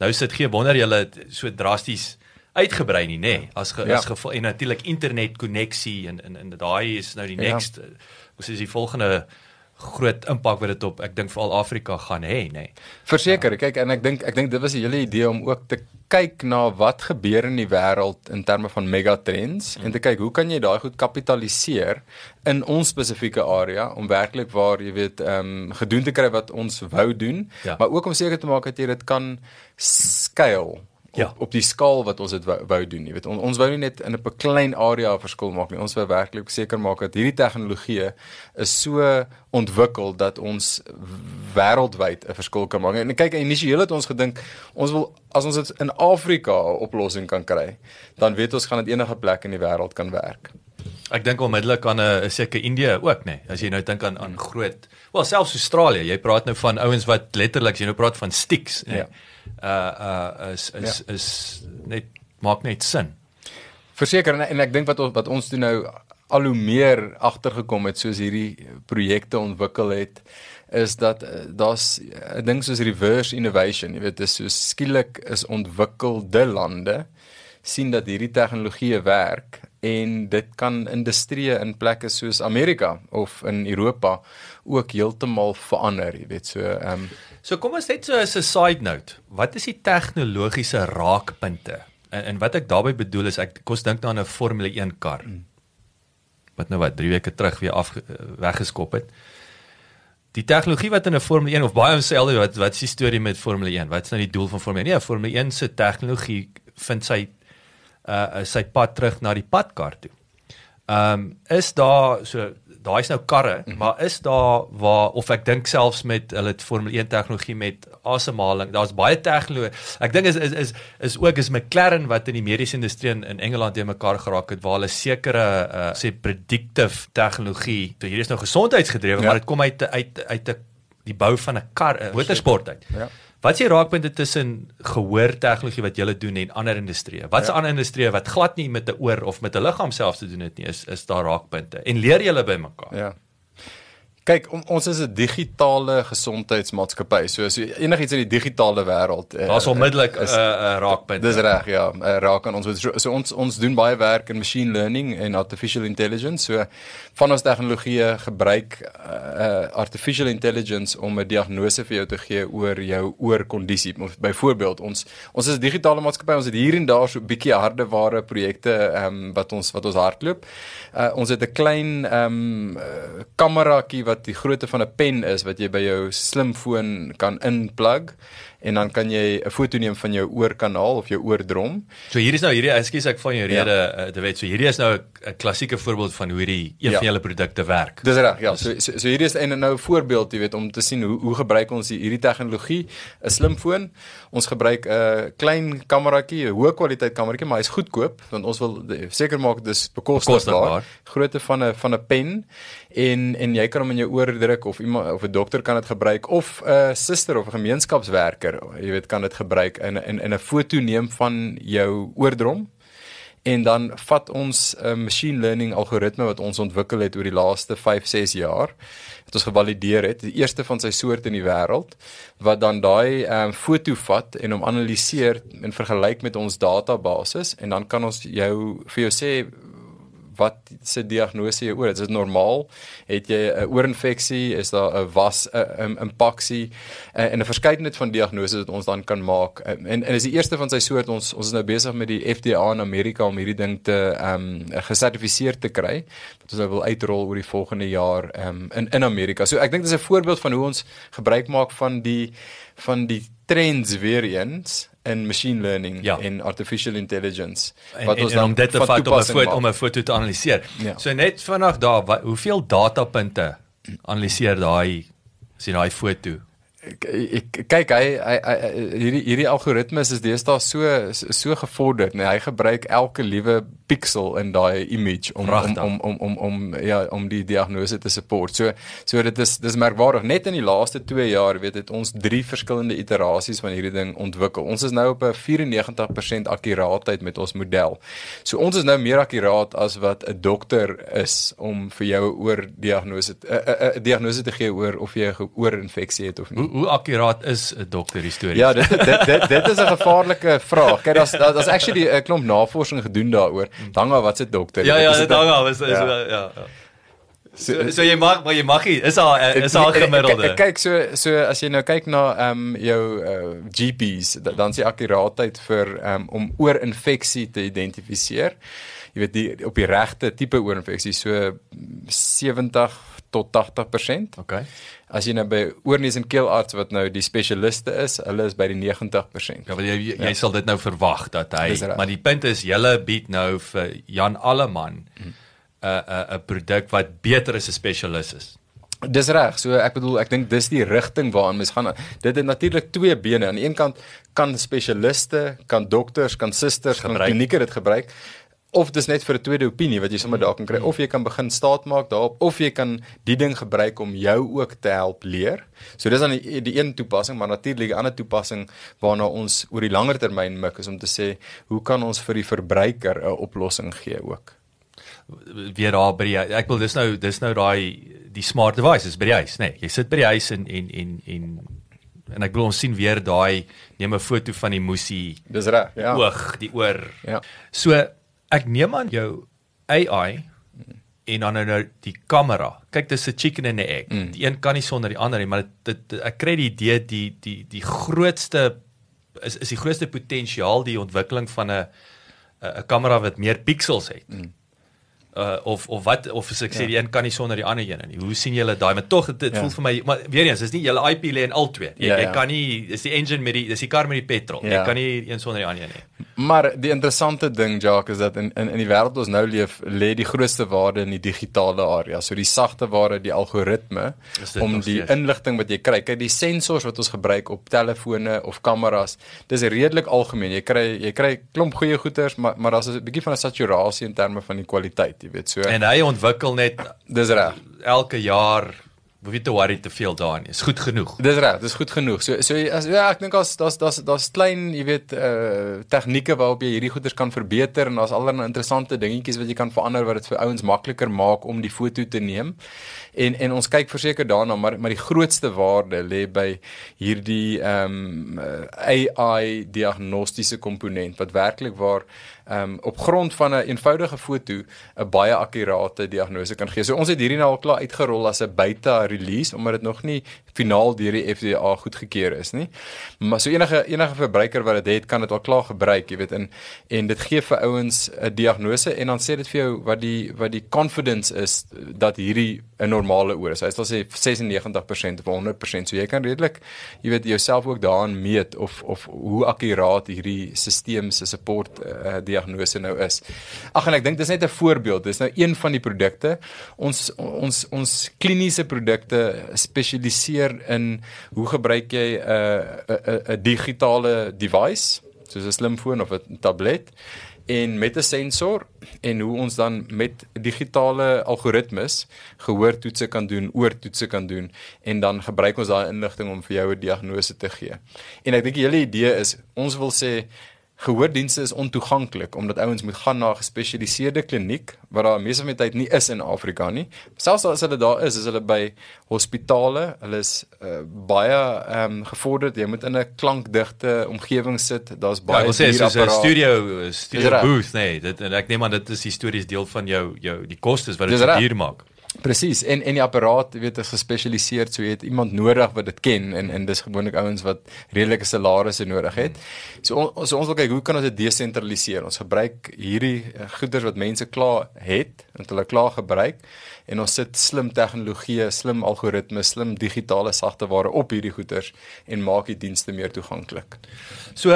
nou sit geen wonder julle het so drasties uitgebrei nie, nê? Nee, as ge,
Ja.
as geval en natuurlik internet koneksie en en en daai is nou die
Ja.
next ja. ons is die volgende groot impak wat dit op ek dink veral Afrika gaan hê, nê. Nee.
Verseker, kyk en ek dink ek dink dit was die hele idee om ook te kyk na wat gebeur in die wêreld in terme van megatrends mm. en te kyk hoe kan jy daai goed kapitaliseer in ons spesifieke area om werklik waar jy weet ehm um, gedoen te kry wat ons wou doen,
Ja.
maar ook om seker te maak dat jy dit kan skuil
Ja.
op die skaal wat ons dit wou, wou doen, jy weet. On, ons wou nie net in 'n klein area 'n verskil maak nie. Ons wou werklik seker maak dat hierdie tegnologie is so ontwikkel dat ons wêreldwyd 'n verskil kan maak. En kyk, initieel het ons gedink ons wil as ons dit in Afrika 'n oplossing kan kry, dan weet ons gaan dit enige plek in die wêreld kan werk.
Ek dink onmiddellik aan 'n uh, seker Indië ook nê. Nee. As jy nou dink aan aan groot, wel selfs Australië, jy praat nou van ouens wat letterlik jy nou praat van sticks nê.
Ja.
Uh uh is is ja. is net maak net sin.
Verseker en, en ek dink wat ons wat ons toe nou al hoe meer agtergekom het soos hierdie projekte ontwikkel het is dat uh, daar's 'n ding soos reverse innovation, jy weet, dis so skielik is ontwikkelde lande sien dat hierdie tegnologie werk en dit kan industrieë in plekke soos Amerika of in Europa ook heeltemal verander, jy weet, so ehm um,
So kom ons net so as 'n side note. Wat is die tegnologiese raakpunte? En, en wat ek daarmee bedoel is ek kos dink nou aan 'n Formule 1 kar. Wat nou wat 3 weke terug weer af weggeskop het. Die tegnologie wat in 'n Formule 1 of baie homself wat wat is die storie met Formule 1? Wat is nou die doel van Formule 1? Nee, Formule 1 se tegnologie vind sy uh sy pad terug na die padkar toe. Ehm um, is daar so daai's nou karre, mm -hmm. maar is daar waar of ek dink selfs met hulle Formule 1 tegnologie met asemhaling, daar's baie tegnologie. Ek dink is is is is ook is McLaren wat in die mediese industrie in, in Engeland te mekaar geraak het waar hulle sekere uh sê predictive tegnologie, so hier is nou gesondheidsgedrewe, ja. maar dit kom uit uit uit 'n die bou van 'n kar, motorsport uit.
Ja.
Wat is die raakpunte tussen gehoor tegnologie wat julle doen en ander industrieë? Wat is ja. ander industrieë wat glad nie met 'n oor of met 'n liggaam self te doen het nie? Is is daar raakpunte? En leer julle by mekaar?
Ja. Kyk, on, ons is 'n digitale gesondheidsmaatskappy. So as jy enigiets in die digitale wêreld uh,
Daar's onmiddellik 'n uh, uh, raakpunt.
Dis reg, ja, uh, raak aan ons. So, so ons ons doen baie werk in machine learning en artificial intelligence. So van ons tegnologieë gebruik uh, uh, artificial intelligence om 'n diagnose vir jou te gee oor jou oorkondisie. Byvoorbeeld, ons ons is 'n digitale maatskappy. Ons het hier en daar so 'n bietjie hardeware projekte ehm um, wat ons wat ons hardloop. Uh, ons het 'n klein ehm um, kameraatjie wat die grootte van 'n pen is wat jy by jou slimfoon kan inplug en dan kan jy 'n foto neem van jou oorkanaal of jou oordrom.
So hier is nou hierdie ekskuus ek van jou rede ja. uh, weet so hierdie is nou 'n klassieke voorbeeld van hoe hierdie een ja. van julle produkte werk.
Dis reg, ja. So so, so hierdie is en nou 'n voorbeeld, jy weet, om te sien hoe hoe gebruik ons hierdie tegnologie, 'n slimfoon. Ons gebruik 'n uh, klein kameraatjie, 'n hoë kwaliteit kameraatjie, maar hy's goedkoop want ons wil seker maak dis bekostigbaar. Grootte van 'n van 'n pen en en jy kan hom in jou oor druk of iemand of 'n dokter kan dit gebruik of 'n uh, suster of 'n gemeenskapswerker, jy weet, kan dit gebruik in in in 'n foto neem van jou oordrom en dan vat ons 'n uh, machine learning algoritme wat ons ontwikkel het oor die laaste 5, 6 jaar wat ons gevalideer het, die eerste van sy soort in die wêreld wat dan daai ehm um, foto vat en hom analiseer en vergelyk met ons database en dan kan ons jou vir jou sê wat se diagnose jy oor het. Is dit normaal? Het jy 'n oorinfeksie? Is daar 'n was 'n impaksie en 'n verskeidenheid van diagnoses wat ons dan kan maak. En en is die eerste van sy soort ons ons is nou besig met die FDA in Amerika om hierdie ding te ehm um, gesertifiseer te kry. Wat ons nou wil uitrol oor die volgende jaar ehm um, in in Amerika. So ek dink dit is 'n voorbeeld van hoe ons gebruik maak van die van die trends weer eens in machine learning
Ja.
en artificial intelligence
en, en, en om dit te vat om 'n foto om 'n foto te analiseer.
Ja.
So net vinnig daar, wat, hoeveel datapunte analiseer daai sien daai foto?
Ek, ek kyk hy, hy, hy hierdie hierdie algoritmes is deesdae so so gevorderd nee hy gebruik elke liewe pixel in daai image om om, om om om om ja om die diagnose te support. So so dit is dis merkwaardig net in die laaste 2 jaar weet het ons drie verskillende iterasies van hierdie ding ontwikkel. Ons is nou op 'n 94% akkuraatheid met ons model. So ons is nou meer akkuraat as wat 'n dokter is om vir jou 'n oordiagnose 'n 'n diagnose te gee oor of jy 'n oorinfeksie het of nie.
Hoe akkuraat is 'n dokter histories?
Ja, dit dit dit, dit is 'n gevaarlike vraag. Kyk, daar's daar's actually 'n klomp navorsing gedoen daaroor. Dan maar wat se dokter?
Ja ja, dit hang af, is is
Ja.
ja. ja. ja. So, so jy mag maar jy mag nie. Is daar is
ek-
gemiddelde?
Kyk so so as jy nou kyk na ehm um, jou uh, GPs, da- dan die akkuraatheid vir um, om oorinfeksie te identifiseer. Jy weet die op die regte tipe oorinfeksie so 70 tot 80%.
Okay.
As jy nou by oorneus en keelarts wat nou die spesialiste is, hulle is by die 90%.
Ja, want jy jy, jy sal dit nou verwag dat hy
Dis
maar die punt is julle bied nou vir Jan Alleman 'n 'n 'n produk wat beter as 'n spesialis is.
Dis reg. So ek bedoel ek dink dis die rigting waaraan mens gaan. Dit het natuurlik twee bene. Aan die een kant kan spesialiste, kan dokters, kan susters, kan klinieke dit gebruik. Of dis net vir 'n tweede opinie wat jy sommer daar kan kry of jy kan begin staat maak daarop of jy kan die ding gebruik om jou ook te help leer. So dis dan die, die een toepassing, maar natuurlik die ander toepassing waarna ons oor die langer termyn mik is om te sê hoe kan ons vir die verbruiker 'n oplossing gee ook.
Weer daar by die ek wil dis nou dis nou daai die smart devices by die huis, nê. Nee, jy sit by die huis en en en en en ek wil ons sien weer daai neem 'n foto van die moesie
Dis reg.
Ja. oog, die oor.
Ja.
So ek neem aan jou AI en dan nou die kamera. Kyk, dis 'n chicken and 'n egg. Mm. Die een kan nie sonder die ander nie, maar dit, dit ek kry die idee die die die grootste is is die grootste potensiaal die ontwikkeling van 'n 'n kamera wat meer pixels het. Mm. Uh, of of wat of as ek sê die een kan nie sonder die ander een nie. Hoe sien julle daai? Maar tog dit
Ja.
voel vir my maar weer eens, dis nie julle IP lê in al twee. Jy,
Ja,
jy
ja.
kan nie dis die engine met die dis die kar met die petrol. Jy
Ja.
kan nie een sonder die ander nie.
Maar die interessante ding Jacques is dat in in in die wêreld ons nou leef, lê die grootste waarde in die digitale area. So die sagte ware, die algoritme om die
steeds?
inligting wat jy kry. Kyk, die sensors wat ons gebruik op telefone of kameras, dis redelik algemeen. Jy kry jy kry klomp goeie goeders, maar maar daar's 'n bietjie van 'n saturasie in terme van die kwaliteit, jy weet. So
En hy ontwikkel net
dis reg.
elke jaar hoef jy te worry te veel daarin. Is goed genoeg.
Dis reg, dis goed genoeg. So so as ja, ek dink as daar's daar's daar's klein, jy weet, uh tegnieke waarop jy hierdie goeders kan verbeter en daar's allerlei interessante dingetjies wat jy kan verander wat dit vir ouens makliker maak om die foto te neem. En en ons kyk verseker daarna, maar maar die grootste waarde lê by hierdie ehm um, AI diagnostiese komponent wat werklik waar um, op grond van 'n eenvoudige foto 'n baie akkurate diagnose kan gee. So ons het hierdie nou al klaar uitgerol as 'n beta release omdat dit nog nie finaal deur die FDA goedgekeur is nie. Maar so enige enige verbruiker wat dit het, kan dit al klaar gebruik, jy weet, en en dit gee vir ouens 'n diagnose en dan sê dit vir jou wat die wat die confidence is dat hierdie 'n normale oor is. Hy sal sê 96% of 100%. So jy kan redelik, jy weet, jouself ook daaraan meet of of hoe akkuraat hierdie stelsel se support uh, diagnose nou is. Ag en ek dink dis net 'n voorbeeld. Dis nou een van die produkte. Ons ons ons kliniese produkte spesialiseer in hoe gebruik jy 'n uh, 'n digitale device soos 'n slimfoon of 'n tablet en met 'n sensor en hoe ons dan met digitale algoritmes gehoortoetse kan doen, oortoetse kan doen en dan gebruik ons daai inligting om vir jou 'n diagnose te gee. En ek dink die hele idee is ons wil sê gehoordienste is ontoeganklik omdat ouens moet gaan na 'n gespesialiseerde kliniek wat daar meestal met tyd nie is in Afrika nie. Selfs as hulle daar is, is hulle by hospitale. Hulle is uh, baie ehm um, gevorderd. Jy moet in 'n klankdigte omgewing sit. Daar's baie
Ja, sê soos 'n studio studio booth, nee, dit en ek neem aan dit is histories deel van jou jou die kostes wat dit so duur maak.
Presies. En en die apparaat, weet, is gespesialiseer, so jy het iemand nodig wat dit ken en en dis gewoonlik ouens wat redelike salarisse nodig het. So on, so ons wil kyk hoe kan ons dit desentraliseer? Ons gebruik hierdie eh, goeder wat mense klaar het en hulle klaar gebruik en ons sit slim tegnologie, slim algoritmes, slim digitale sagteware op hierdie goeders en maak die dienste meer toeganklik.
So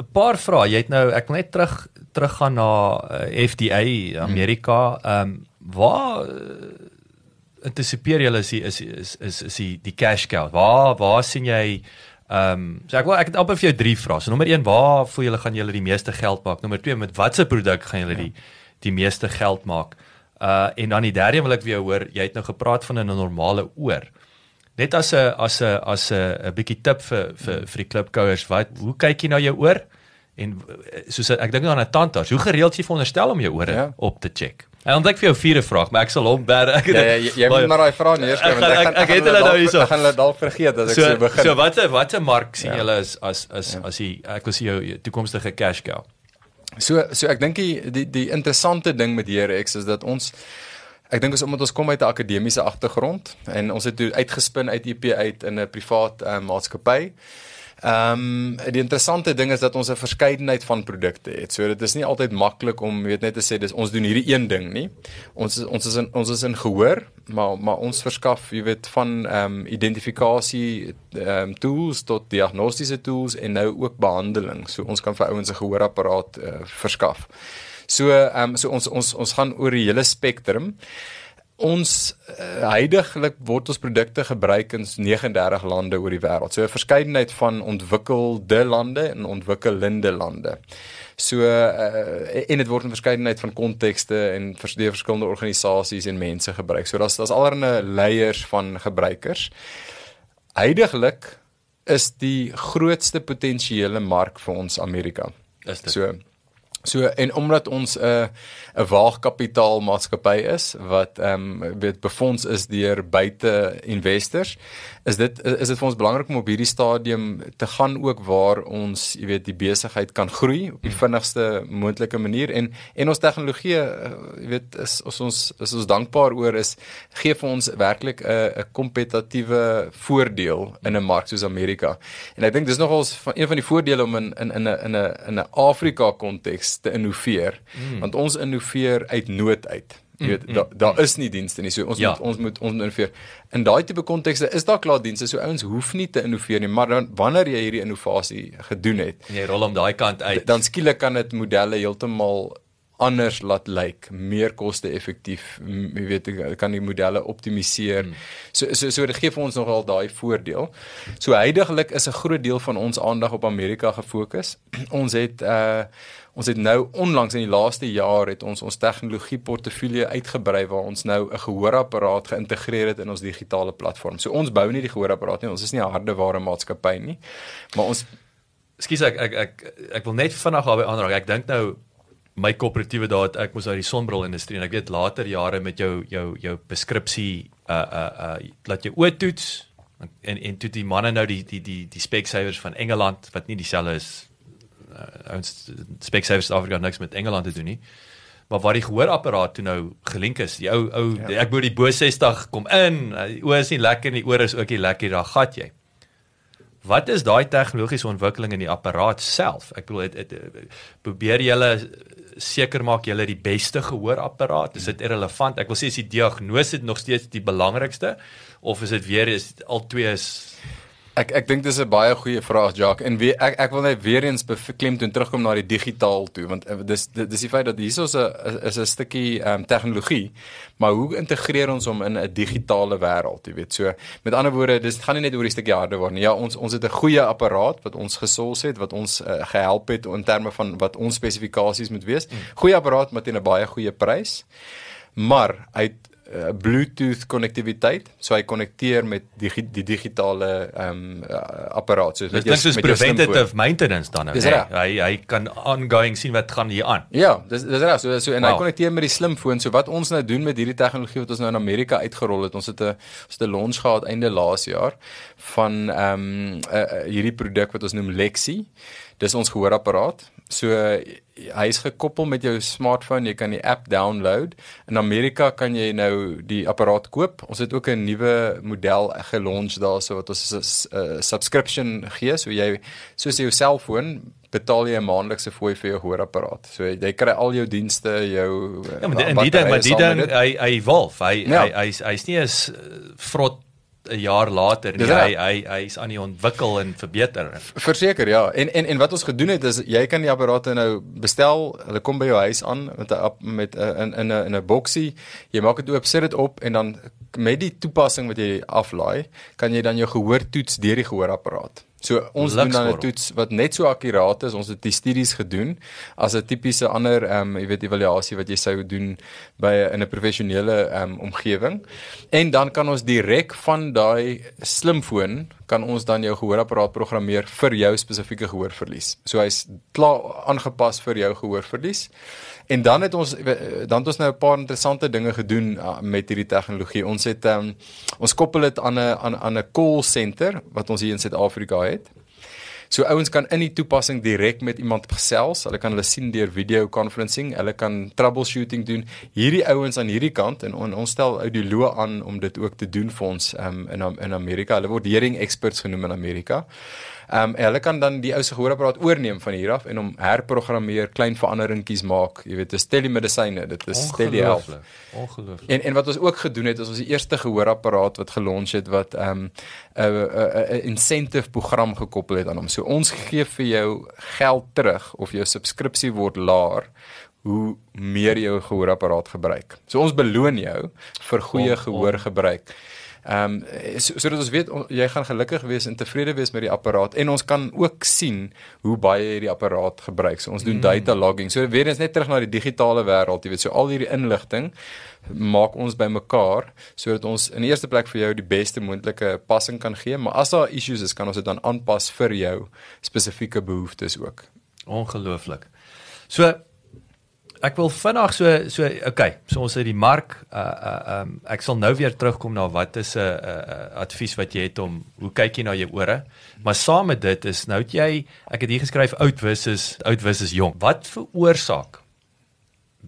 'n paar vrae. Jy het nou ek wil net terug teruggaan na uh, FDA Amerika. Ehm um, waar uh, antisipeer julle is die, is is is is die die cash cow. Waar waar sien jy ehm um, so ek wil ek het amper vir jou drie vrae. So nommer 1, waar voel julle gaan julle die meeste geld maak? Nommer 2, met watter produk gaan julle die die meeste geld maak? Uh en dan die derde wil ek weer hoor, jy het nou gepraat van 'n normale oor. Net as 'n as 'n as 'n 'n bietjie tip vir vir vir die klipkouers, wat hoe kyk jy na jou oor? En uh, soos ek dink nou aan 'n tandarts, hoe gereeld jy veronderstel om jou ore
Ja.
ja. op te check? En dan dink ek vir jou vierde vraag, maar ek sal hom ber. Ek
Ja, ja, jy, jy moet maar daai vrae neerskryf
Ek gaan- ek- ek het
gaan
hulle nou hierso.
Ek gaan hulle dalk vergeet as ek so,
so
so begin.
so watter watter mark sien
Ja.
julle as as as as die ek wil sê jou toekomstige cash cow?
So so ek dink die, die die interessante ding met HRX is dat ons ek dink ons omdat ons kom uit 'n akademiese agtergrond en ons het uitgespin uit IP uit in 'n privaat uh, maatskappy. Ehm um, die interessante ding is dat ons 'n verskeidenheid van produkte het. So dit is nie altyd maklik om weet net te sê dis ons doen hierdie een ding nie. Ons is, ons is in ons is in gehoor, maar maar ons verskaf, jy weet, van ehm um, identifikasie ehm um, tools tot diagnostiese tools en nou ook behandeling. So ons kan vir ouens 'n gehoorapparaat uh, verskaf. So ehm um, so ons ons ons gaan oor die hele spektrum. Ons uh, heidaglik word ons produkte gebruik in 39 lande oor die wêreld. So 'n verskeidenheid van ontwikkelde lande en ontwikkelende lande. So uh, en dit word in verskeidenheid van kontekste en vers, deur verskillende organisasies en mense gebruik. So daar's daar's allerlei layers van gebruikers. Heidaglik is die grootste potensiële mark vir ons Amerika.
Is dit?
So So en omdat ons 'n uh, 'n waagkapitaal maatskappy is wat ehm um, weet befonds is deur buite investors, is dit is dit vir ons belangrik om op hierdie stadium te gaan ook waar ons, jy weet, die besigheid kan groei op die vinnigste moontlike manier en en ons tegnologie, uh, jy weet, is ons ons is ons dankbaar oor is gee vir ons werklik 'n 'n kompetatiewe voordeel in 'n mark soos Amerika. En ek dink dis nogals van een van die voordele om in in in 'n in 'n in 'n Afrika konteks te innoveer, mm. want ons innoveer uit nood uit. Jy weet, mm, daar daar is nie dienste nie. So ons
Ja.
moet ons moet ons moet innoveer. In daai tipe kontekste is daar klaar dienste. So ouens hoef nie te innoveer nie, maar dan wanneer jy hierdie innovasie gedoen het,
jy rol hom daai kant uit.
dan skielik kan dit modelle heeltemal anders laat lyk, meer koste-effektief, jy weet kan die modelle optimaliseer. Hmm. So so so dit gee vir ons nogal daai voordeel. So heidaglik is 'n groot deel van ons aandag op Amerika gefokus. ons het uh ons het nou onlangs in die laaste jaar het ons ons tegnologie portefeulje uitgebrei waar ons nou 'n gehoorapparaat geïntegreer het in ons digitale platform. So ons bou nie die gehoorapparaat nie, ons is nie 'n hardeware maatskappy nie, maar ons
Ekskuus ek ek ek ek wil net vinnig daarby aanraak. Ek dink nou my koöperatiewe daar het ek moes uit die sonbril industrie en ek weet later jare met jou jou jou preskripsie uh uh uh laat jy oortoets en en toe die manne nou die die die die specsavers van Engeland wat nie dieselfde is uh, ons specsavers Suid-Afrika het niks met Engeland te doen nie. Maar waar die gehoorapparaat toe nou gelink is, die ou ou ja. ek moet die bo 60 kom in. uh, Die oor is nie lekker en die oor is ook nie lekker, daar gat jy. Wat is daai tegnologiese ontwikkeling in die apparaat self? Ek bedoel het, het, het, probeer julle seker maak julle die beste gehoorapparaat? Is dit irrelevant? Ek wil sê is die diagnose nog steeds die belangrikste of is dit weer is al twee is
Ek ek dink dis 'n baie goeie vraag Jacques. En wie, ek ek wil net weer eens beklemtoon terugkom na die digitaal toe want eh, dis dis die feit dat hier is 'n is 'n stukkie ehm um, tegnologie maar hoe integreer ons hom in 'n digitale wêreld jy weet? So met ander woorde dis gaan nie net oor die stukkie hardeware nie. Ja ons ons het 'n goeie apparaat wat ons gesols het wat ons uh, gehelp het in terme van wat ons spesifikasies moet wees. Goeie apparaat met 'n baie goeie prys. Maar uit uh, Bluetooth konnektiwiteit. So hy konnekteer met die die digitale ehm um, uh, apparaat. So
Dit is soos preventative maintenance dan nou. Nee.
reg.
Hy hy kan ongoing sien wat gaan hier aan.
Ja, dis dis reg. So so en wow. hy konnekteer met die slimfoon. So wat ons nou doen met hierdie tegnologie wat ons nou in Amerika uitgerol het. Ons het 'n ons het 'n launch gehad einde laas jaar van ehm um, uh, hierdie produk wat ons noem Lexi. Dis ons gehoorapparaat. So hy is gekoppel met jou smartphone, jy kan die app download. In Amerika kan jy nou die apparaat koop. Ons het ook 'n nuwe model gelonch daarso wat ons 'n uh, subscription gee. So jy soos jou selfoon betaal jy 'n maandelikse fooi vir jou gehoorapparaat. So jy kry al jou dienste, jou
Ja, maar die, die ding, maar die ding hy hy evolve. Hy
Ja.
hy hy's hy's nie uh, vrot 'n jaar later nie. Hy hy hy's aan die ontwikkel en verbeter.
Verseker ja. En en en wat ons gedoen het is jy kan die apparate nou bestel. Hulle kom by jou huis aan met 'n met 'n in 'n in 'n boksie. Jy maak dit oop, sit dit op en dan met die toepassing wat jy aflaai, kan jy dan jou gehoor toets deur die gehoorapparaat. So ons doen dan 'n toets wat net so akkuraat is. Ons het die studies gedoen as 'n tipiese ander ehm um, jy weet evaluasie wat jy sou doen by in 'n professionele ehm um, omgewing. En dan kan ons direk van daai slimfoon kan ons dan jou gehoorapparaat programmeer vir jou spesifieke gehoorverlies. So hy's klaar aangepas vir jou gehoorverlies. En dan het ons dan het ons nou 'n paar interessante dinge gedoen uh, met hierdie tegnologie. Ons het um, ons koppel dit aan 'n aan aan 'n call center wat ons hier in Suid-Afrika het. So ouens kan in die toepassing direk met iemand gesels. Hulle kan hulle sien deur video conferencing. Hulle kan troubleshooting doen. Hierdie ouens aan hierdie kant en on, ons stel audioloë aan om dit ook te doen vir ons um, in in Amerika. Hulle word hearing experts genoem in Amerika. Ehm um, hulle kan dan die ou se gehoorapparaat oorneem van hier af en hom herprogrammeer, klein veranderingkies maak. Jy weet, dis telemedisyne, dit is telehealth.
Ongelooflik.
En en wat ons ook gedoen het is ons die eerste gehoorapparaat wat gelonch het wat ehm, 'n um, 'n 'n incentive program gekoppel het aan hom. So ons gee vir jou geld terug of jou subskripsie word laer hoe meer jy jou gehoorapparaat gebruik. So ons beloon jou vir goeie gehoorgebruik. Ehm um, so, sodat ons weet on, jy gaan gelukkig wees en tevrede wees met die apparaat en ons kan ook sien hoe baie jy die apparaat gebruik. So ons doen mm. data logging. So weer eens net terug na die digitale wêreld, jy weet, so al hierdie inligting maak ons bymekaar sodat ons in die eerste plek vir jou die beste moontlike passing kan gee, maar as daar issues is, kan ons dit dan aanpas vir jou spesifieke behoeftes ook.
Ongelooflik. So ek wil vinnig so so okay, so ons het die mark uh uh um ek sal nou weer terugkom na wat is 'n uh, uh, advies wat jy het om hoe kyk jy na jou ore? Maar saam met dit is nou het jy ek het hier geskryf oud versus oud versus jong. Wat veroorsaak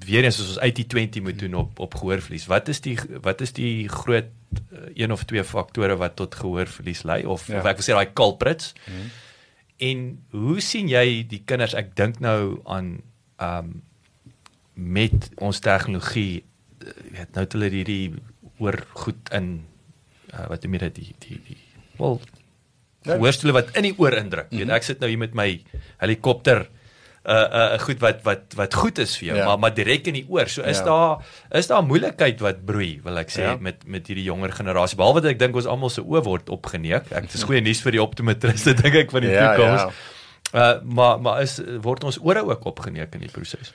weer eens as ons 80-20 moet doen op op gehoorverlies. Wat is die wat is die groot uh, een of twee faktore wat tot gehoorverlies lei of,
Ja.
of ek wil sê daai culprits? Mm. En hoe sien jy die kinders? Ek dink nou aan um, met ons tegnologie eh, weet nou het hulle hierdie oor goed in uh, wat noem jy dit die die die wel
Ja.
hoorstoele wat in die oor indruk. Weet ek sit nou hier met my helikopter uh uh goed wat wat wat goed is vir jou,
Ja.
ja. maar maar direk in die oor. So is
Ja.
ja. daar is daar moeilikheid wat broei, wil ek sê
Ja.
ja. met met hierdie jonger generasie. Behalwe dat ek dink ons almal se oë word opgeneek. Ek dis goeie nuus vir die optometriste dink ek van die
Ja,
toekoms. Uh maar maar is word ons ore ook opgeneek in die proses.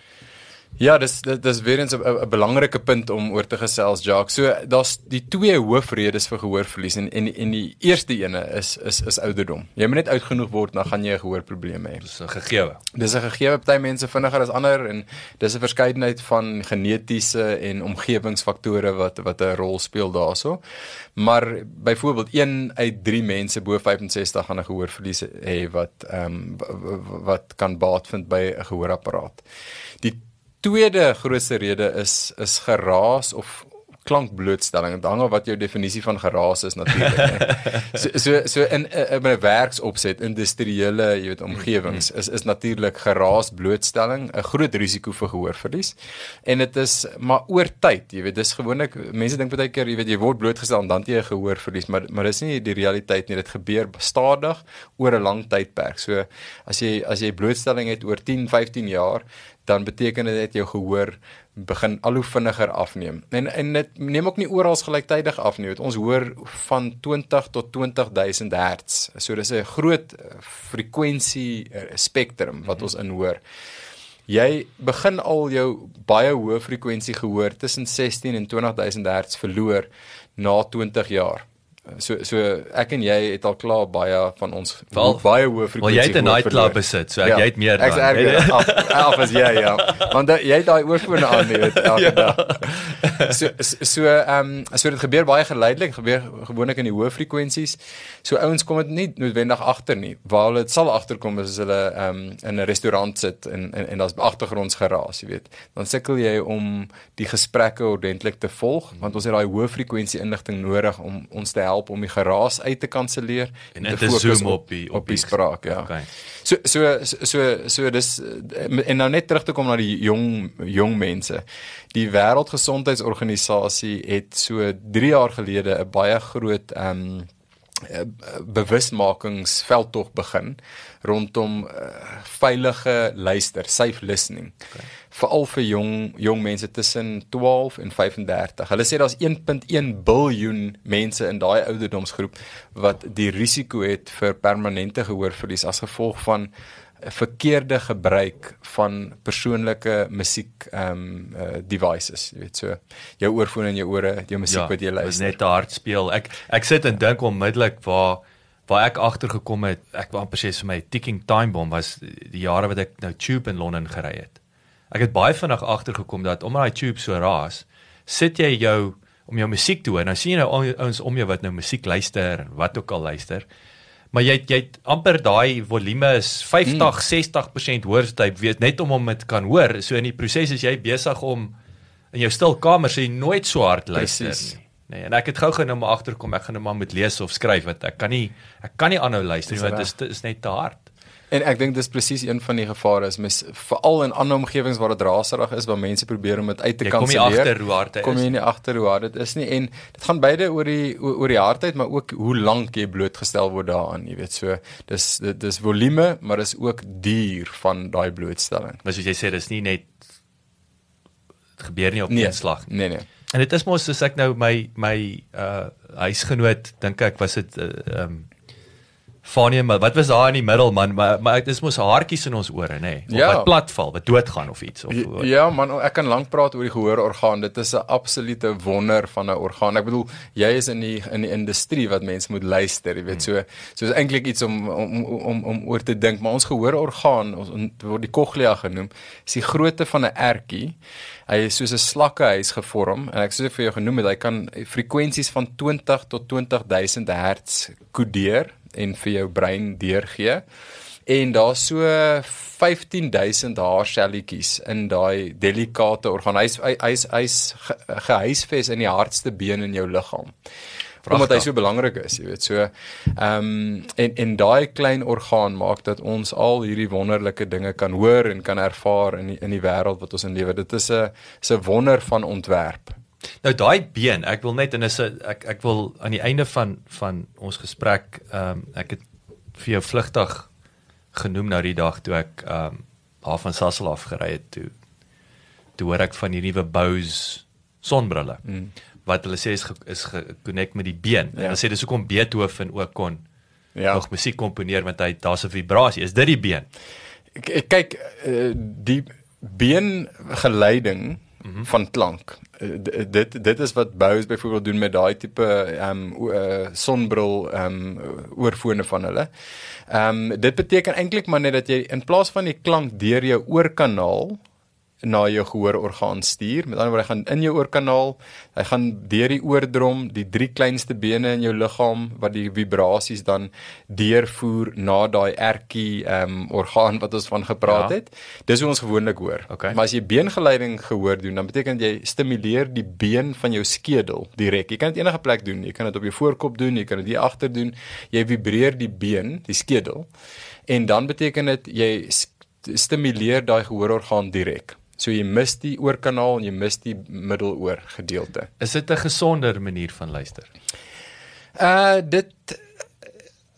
Ja, dis dis, dis weer eens 'n belangrike punt om oor te gesels, Jacques. So daar's die twee hoofredes vir gehoorverlies en en en die eerste ene is is is ouderdom. Jy moet net oud genoeg word dan gaan jy 'n gehoorprobleem hê.
Dis 'n gegewe.
Dis 'n gegewe party mense vinniger as ander en dis 'n verskeidenheid van genetiese en omgewingsfaktore wat wat 'n rol speel daaroor. Maar byvoorbeeld 1 uit 3 mense bo 65 gaan 'n gehoorverlies hê wat ehm um, wat kan baat vind by 'n gehoorapparaat. Die tweede grootste rede is is geraas of klankblootstelling. Dit hang af wat jou definisie van geraas is natuurlik. So so so in in 'n werksopset, industriële, jy weet, omgewings is is natuurlik geraas blootstelling 'n groot risiko vir gehoorverlies. En dit is maar oor tyd, jy weet, dis gewoonlik mense dink baie keer, jy weet, jy word blootgestel en dan jy 'n gehoorverlies, maar maar dis nie die realiteit nie. Dit gebeur stadig oor 'n lang tydperk. So as jy as jy blootstelling het oor 10, 15 jaar, dan beteken dit dat jou gehoor begin al hoe vinniger afneem. En en dit neem ook nie oral gelyktydig af nie. Ons hoor van 20 tot 20000 Hz. So dis 'n groot frekwensie spektrum wat ons inhoor. jy begin al jou baie hoë frekwensie gehoor tussen 16 en 20000 Hz verloor na 20 jaar. So so ek en jy het al klaar baie van ons
Wel,
baie hoë
Wel
frekwensie.
jy het 'n nightclub
verloor.
besit, so ek, jy het meer
Ek's
dan.
erger af, af as jy ja. Want da- jy het daai oorfone aan, jy weet elke ja. dag. So so ehm um, so dit gebeur baie geleidelik, gebeur gewoonlik in die hoë frekwensies. So ouens kom dit nie noodwendig agter nie. Waar hulle dit sal agterkom is as hulle ehm um, in 'n restaurant sit en en, en daar's agtergrondsgeraas, jy weet. Dan sukkel jy om die gesprekke ordentlik te volg, want ons het daai hoë frekwensie inligting nodig om ons te help om die geraas uit te kanselleer
En in te zoom op die-
op die spraak, ja.
Okay.
So so so so dis en nou net terug te kom na die jong jong mense. Die Wêreldgesondheidsorganisasie het so 3 jaar gelede 'n baie groot ehm um, bewusmakingsveldtog begin rondom uh, veilige luister, safe listening. Okay. Veral vir jong jong mense tussen 12 en 35. Hulle sê daar's 1.1 biljoen mense in daai ouderdomsgroep wat die risiko het vir permanente gehoorverlies as gevolg van verkeerde gebruik van persoonlike musiek ehm um, uh, devices, jy weet so jou oorfone in jou ore, jou musiek ja, wat jy luister.
net te hard speel. Ek ek sit en dink onmiddellik waar waar ek agtergekom het, ek wou amper sê vir my ticking time bomb was die jare wat ek nou tube in Londen gery het. Ek het baie vinnig agtergekom dat omdat daai tube so raas, sit jy jou om jou musiek te hoor. Nou sien jy nou ou- ouens om jou wat nou musiek luister en wat ook al luister. Maar jy jy het amper daai volume is 50 mm. 60% hoorstyp weet net om hom dit kan hoor. So in die proses is jy besig om in jou stil kamer sê jy nooit so hard luister
Presies.
nie. Nee, en ek het gou-gou nou maar agterkom ek gaan nou maar moet lees of skryf want ek kan nie ek kan nie aanhou luister nie want dit is, is net te hard.
En ek dink dis presies een van die gevare is mes veral in ander omgewings waar dit raserig is waar mense probeer om dit uit te
Jy kom
kanselleer.
agter hoe hard dit
Kom
is
jy nie agter hoe hard dit is nie en dit gaan beide oor die oor die hardheid maar ook hoe lank jy blootgestel word daaraan, jy weet so. Dis dis volume, maar dis ook duur van daai blootstelling.
Maar soos jy sê dis nie net dit gebeur nie op
Nee,
een slag nie.
Nee nee.
En dit is mos soos ek nou my my uh huisgenoot dink ek was dit uh, um Fanie maar wat was daar in die middel man maar maar dit is mos haartjies in ons ore nê nee? of
Ja.
wat platval wat doodgaan of iets of
Ja, Ja man, ek kan lank praat oor die gehoororgaan. Dit is 'n absolute wonder van 'n orgaan. Ek bedoel, jy is in die in die industrie wat mense moet luister, jy weet so. So is eintlik iets om om om om oor te dink, maar ons gehoororgaan, ons word die cochlea genoem, is die grootte van 'n ertjie. Hy is soos 'n slakkehuis gevorm en ek soos ek vir jou genoem het, hy kan frekwensies van 20 tot 20000 Hz kodeer en vir jou brein deurgee. En daar's so 15000 haarselletjies in daai delikate orgaan. Hy's hy- hy's hy's ge- gehuisves in die hardste been in jou liggaam. Omdat hy so belangrik is, jy weet. So ehm um, en en daai klein orgaan maak dat ons al hierdie wonderlike dinge kan hoor en kan ervaar in die, in die wêreld wat ons in lewe. Dit is 'n 'n wonder van ontwerp.
Nou daai been, ek wil net en is 'n ek ek wil aan die einde van van ons gesprek ehm um, ek het vir jou vlugtig genoem nou die dag toe ek ehm um, daar van Sassel af gery het toe toe hoor ek van die nuwe Bose sonbrille. Mm. Wat hulle sê is ge, is gekonnekt met die been. Ja. En hulle sê dis hoekom Beethoven ook kon
Ja.
nog musiek komponeer want hy daar's 'n vibrasie. Is dit die been?
K- ek kyk uh, die beengeleiding mm -hmm. van klank. Uh, dit dit is wat Bose byvoorbeeld doen met daai tipe ehm um, uh, sonbril ehm um, oorfone van hulle. Ehm um, dit beteken eintlik maar net dat jy in plaas van die klank deur jou oorkanaal na jou gehoororgaan stuur. Met ander woorde, hy gaan in jou oorkanaal, hy gaan deur die oordrom, die drie kleinste bene in jou liggaam wat die vibrasies dan deurvoer na daai ertjie ehm um, orgaan wat ons van gepraat
Ja.
het. Dis hoe ons gewoonlik hoor.
Okay.
Maar as jy beengeleiding gehoor doen, dan beteken dit jy stimuleer die been van jou skedel direk. Jy kan dit enige plek doen. Jy kan dit op jou voorkop doen, jy kan dit hier agter doen. Jy vibreer die been, die skedel. En dan beteken dit jy st- stimuleer daai gehoororgaan direk. So jy mis die oorkanaal en jy mis die middeloor gedeelte.
Is dit 'n gesonder manier van luister?
Uh dit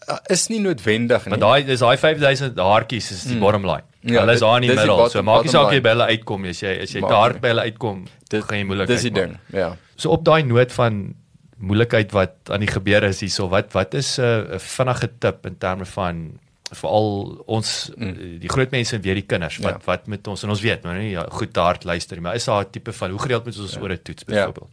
uh, is nie noodwendig nie.
Want daai dis daai 5000 haartjies is die mm. bottom line.
Ja,
hulle is daar in die
die
middel.
bottom-
So maak nie saak jy by hulle uitkom as jy as jy
Maak nie.
by hulle uitkom,
dit
gaan jy moeilikheid.
Dis die
maak.
ding, ja.
So op daai noot van moeilikheid wat aan die gebeur is hierso, wat wat is 'n uh, vinnige tip in terme van veral ons mm. die groot mense en weer die kinders wat
Ja.
wat met ons en ons weet maar nie ja, goed hard luister maar is daar 'n tipe van hoe gereeld moet ons ja. oor 'n toets
Ja.
byvoorbeeld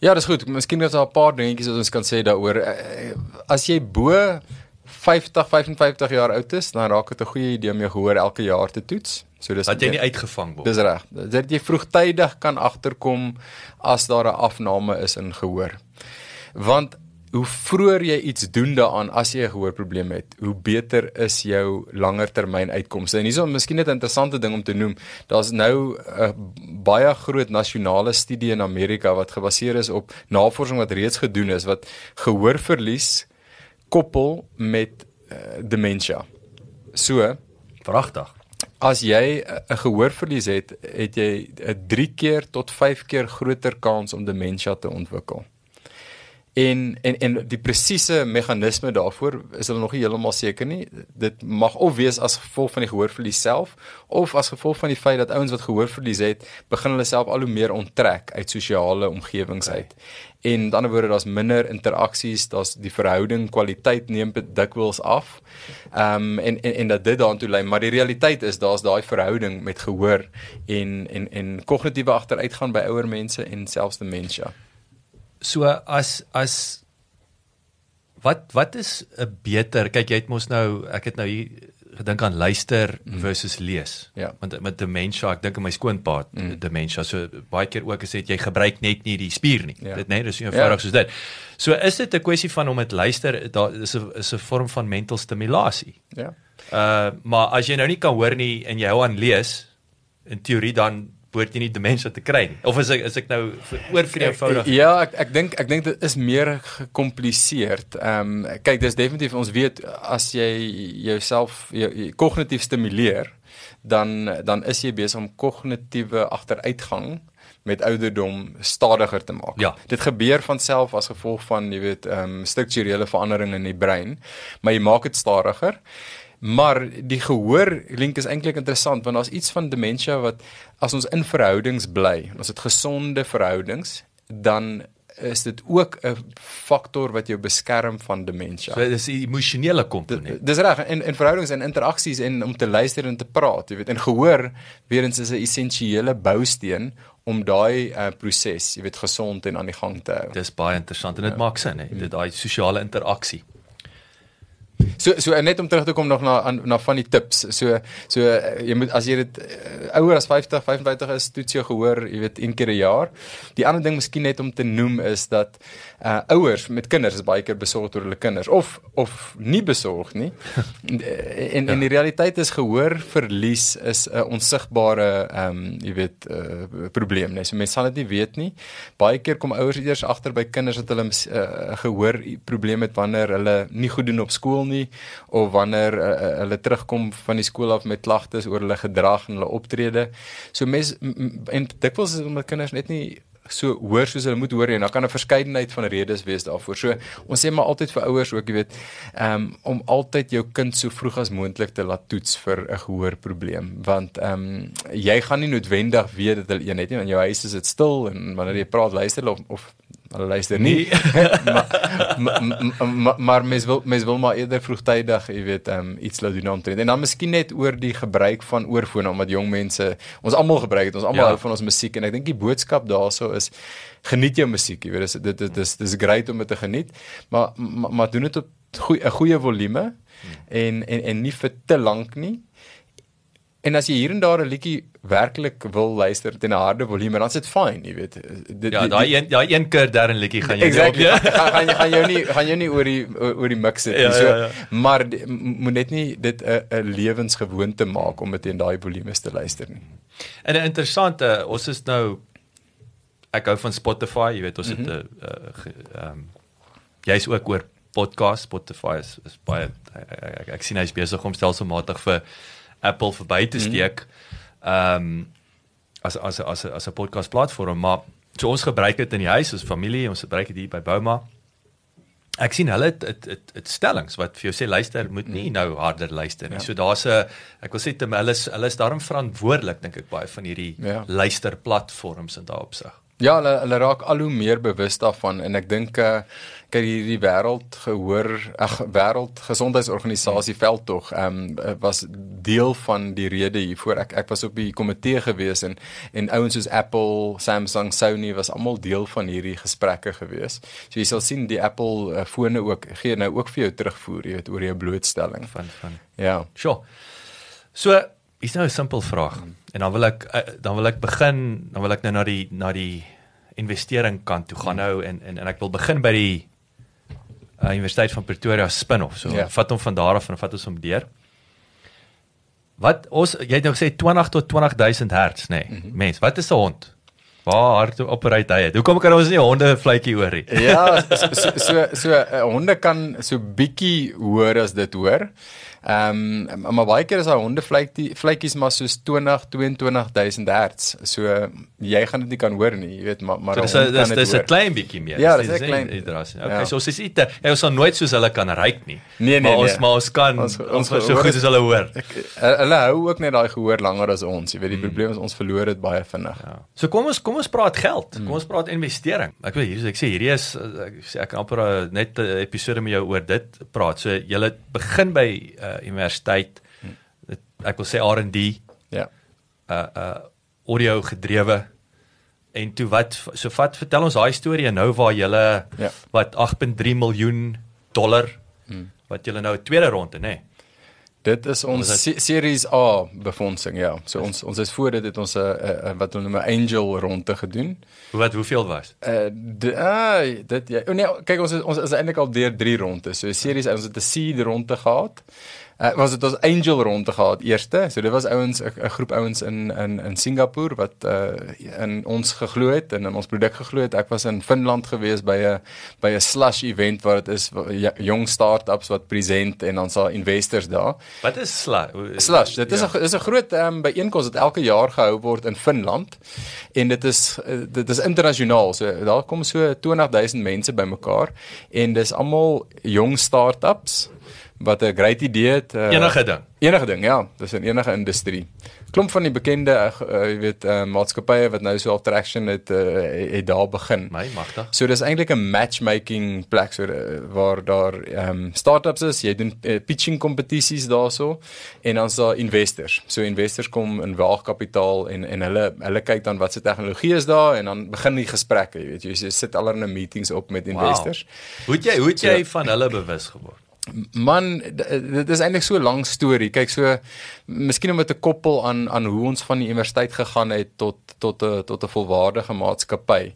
Ja, dis goed. Miskien is daar 'n paar dingetjies wat ons kan sê daaroor. Eh, As jy bo 50, 55 jaar oud is, dan raak dit 'n goeie idee om jou gehoor elke jaar te toets. So dis
dat jy nie uitgevang word
Dis reg. Dat jy vroegtydig kan agterkom as daar 'n afname is in gehoor. Want hoe vroeër jy iets doen daaraan as jy 'n gehoorprobleem het, hoe beter is jou langertermyn uitkomste. En hierso miskien net 'n interessante ding om te noem. Daar's nou 'n baie groot nasionale studie in Amerika wat gebaseer is op navorsing wat reeds gedoen is wat gehoorverlies koppel met uh, demensie. So,
pragtig
As jy 'n gehoorverlies het, het jy 'n 3 keer tot 5 keer groter kans om demensie te ontwikkel. En en en die presiese meganisme daarvoor is hulle nog nie heeltemal seker nie. Dit mag of wees as gevolg van die gehoorverlies self of as gevolg van die feit dat ouens wat gehoorverlies het, begin hulle self al hoe meer onttrek uit sosiale omgewings uit. En met ander woorde, daar's minder interaksies, daar's die verhouding kwaliteit neem dikwels af. Ehm um, en, en en dat dit daartoe lei, maar die realiteit is daar's daai verhouding met gehoor en en en kognitiewe agteruitgaan by ouer mense en selfs demensie.
So as as wat wat is 'n beter kyk jy het mos nou ek het nou hier gedink aan luister versus lees.
Ja.
Want met dementia, ek dink aan my skoonpa mm. dementia. So baie keer ook gesê jy gebruik net nie die spier nie.
Ja.
Dit net is nie eenvoudig ja. soos dit. So is dit 'n kwessie van om met luister daar is 'n is 'n vorm van mental stimulasie.
Ja.
Uh maar as jy nou nie kan hoor nie en jy hou aan lees in teorie dan behoort jy nie demensie te kry nie. Of is ek is ek nou oor vir eenvoudig?
Ja, ek ek dink ek dink dit is meer gekompliseerd. Ehm um, kyk, dis definitief ons weet as jy jouself jou, jou kognitief stimuleer, dan dan is jy besig om kognitiewe agteruitgang met ouderdom stadiger te maak.
Ja.
Dit gebeur van self as gevolg van jy weet ehm um, strukturele veranderinge in die brein, maar jy maak dit stadiger. Maar die gehoor link is eintlik interessant want daar's iets van demensie wat as ons in verhoudings bly, ons het gesonde verhoudings, dan is dit ook 'n faktor wat jou beskerm van demensie.
So dis 'n emosionele komponent.
Dis reg in in verhoudings en interaksies en om te luister en te praat, jy weet, en gehoor weer eens is 'n essensiële bousteen om daai uh, proses, jy weet, gesond en aan die gang te hou.
Dis baie interessant en dit ja. maak sin hè, dit daai sosiale interaksie.
So so net om terug te kom nog na aan, na van die tips. So so uh, jy moet as jy dit uh, ouer as 50, 55 is, toets jou gehoor, jy weet, een keer 'n jaar. Die ander ding miskien net om te noem is dat uh ouers met kinders is baie keer besorgd oor hulle kinders of of nie besorgd nie. en en die realiteit is gehoor verlies is 'n onsigbare ehm um, jy weet uh probleem, nee. So mense sal dit nie weet nie. Baie keer kom ouers eers agter by kinders dat hulle uh, gehoor probleem het wanneer hulle nie goed doen op skool nie of wanneer uh, hulle terugkom van die skool af met klagtes oor hulle gedrag en hulle optrede. So mense en dikwels is omdat kinders net nie so hoor soos hulle moet hoor en dan kan 'n verskeidenheid van redes wees daarvoor. So ons sê maar altyd vir ouers ook, jy weet, um, om altyd jou kind so vroeg as moontlik te laat toets vir 'n gehoorprobleem, want ehm um, jy gaan nie noodwendig weet dat hulle een het nie, want jou huis is dit stil en wanneer jy praat luister hulle of, of hulle luister nie. maar maar ma, maar mens wil mens wil maar eerder vroegtydig, jy weet, um, iets laat doen omtrent. En dan miskien net oor die gebruik van oorfone omdat jong mense ons almal gebruik het. Ons almal ja. hou van ons musiek en ek dink die boodskap daarso is geniet jou musiek, jy weet, dis dit dit is dis great om dit te geniet, maar maar, maar doen dit op 'n goeie, goeie volume hmm. en en en nie vir te lank nie. En as jy hier en daar 'n liedjie werklik wil luister teen 'n harde volume, dan is dit fyn, jy weet.
Dit, ja, daai een daai een keer daarin liedjie gaan jy
exactly, op ja. gaan, gaan jy gaan jou nie gaan jou nie oor die oor die mix sit nie.
Ja,
so,
ja, ja.
maar moet net nie dit 'n 'n lewensgewoonte maak om dit teen daai volumes te luister nie.
En 'n interessante, ons is nou ek hou van Spotify, jy weet ons mm -hmm. het 'n ehm um, jy's ook oor podcast Spotify is, is baie ek, ek, ek, ek sien hy's besig om stelselmatig vir Apple verby te steek. Ehm um, as as as as 'n podcast platform, maar so ons gebruik dit in die huis as familie, ons gebruik dit hier by Bouma. Ek sien hulle het het, het, het stellings wat vir jou sê luister moet nie nou harder luister nie. Ja. So daar's 'n ek wil sê hulle is hulle is daarom verantwoordelik dink ek baie van hierdie ja. luisterplatforms in daardie opsig.
Ja, hulle hulle raak al hoe meer bewus daarvan en ek dink uh kyk hierdie wêreld gehoor ag wêreld gesondheidsorganisasie veldtog ehm um, was deel van die rede hiervoor. Ek ek was op die komitee gewees en en ouens soos Apple, Samsung, Sony was almal deel van hierdie gesprekke gewees. So jy sal sien die Apple uh, fone ook gee nou ook vir jou terugvoer, jy weet oor jou blootstelling.
van van.
Ja.
Sjoe. So, hier's nou 'n simpel vraag. En dan wil ek eh, dan wil ek begin, dan wil ek nou na die na die investering kant toe gaan nou en en en ek wil begin by die uh, Universiteit van Pretoria spin-off. So,
Ja.
vat hom van daar af en vat ons hom deur. Wat ons jy het nou gesê 20 tot 20000 hertz, nê. Nee. Mm -hmm. Mens, wat is 'n hond? Waar hard operate hy? dit? Hoekom kan ons nie honde vletjie hoor nie?
Ja, so so so, so uh, honde kan so bietjie hoor as dit hoor. Ehm um, maar baie keer is daai honde vletjie vletjies maar soos 20 22000 hertz. So jy gaan dit nie kan hoor nie, jy weet, maar maar
So, dis is dis
dit
dis 'n klein bietjie meer.
Ja,
Dis
'n klein-
hydrasie. Okay,
ja.
so ons is nie te, ja, ons sal nooit soos hulle kan ryk nie.
Nee, nee,
maar ons
nee.
maar ons kan
Ons-
ons,
ons
ons so
gehoor
goed
is-
as hulle hoor.
Ek, hulle hou ook net daai gehoor langer as ons. Jy weet die mm. probleem is ons verloor dit baie vinnig.
Ja. So kom ons kom ons praat geld. Kom ons praat investering. Ek weet hier ek sê hierdie is eh, ek sê ek kan amper eh, net 'n episode met jou oor dit praat. So jy begin by uh, universiteit. Dit, ek wil sê R&D
Ja.
uh uh audio gedrewe en toe wat so vat vertel ons daai storie nou waar jy
Ja.
wat 8.3 miljoen dollar hmm. wat jy nou tweede ronde nê nee.
Dit is ons
is
se Series A befondsing, ja. So ons ons is voor dit het ons 'n uh, uh, wat hulle noem 'n angel ronde gedoen.
wat hoeveel was
Uh de, ah, dit ja. Oh nee, kyk ons is, ons is eintlik al deur 3 rondes. So series ons het 'n seed ronde gehad. Uh was dit ons angel ronde gehad eerste. So dit was ouens 'n groep ouens in in in Singapore wat uh in ons geglo het en in ons produk geglo het. Ek was in Finland gewees by 'n by 'n slush event waar dit is ja- jong start-ups wat present en dan sa investors daar.
wat is sla
Slush, dit is
Ja.
'n is 'n groot um, byeenkoms wat elke jaar gehou word in Finland en dit is uh, dit is internasionaal. So daar kom so 20000 mense bymekaar en dis almal jong start-ups wat 'n great idee het. Uh,
enige ding
enige ding, ja, dis in enige industrie. Klomp van die bekende uh, jy weet uh, maatskappye wat nou so al traction het uh, het daar begin.
my magtig
So dis eintlik 'n matchmaking plek so uh, waar daar ehm um, startups is, jy doen uh, pitching kompetisies daarso en dan's daar investors. So investors kom in waagkapitaal en en hulle hulle kyk dan wat se tegnologie is daar en dan begin die gesprekke, jy weet jy, sit allerlei meetings op met investors.
Wow. Hoe het jy hoe het jy van hulle bewus geword?
Man, d- dit is eintlik so 'n lang storie. Kyk so miskien om dit te koppel aan aan hoe ons van die universiteit gegaan het tot tot 'n tot 'n volwaardige maatskappy.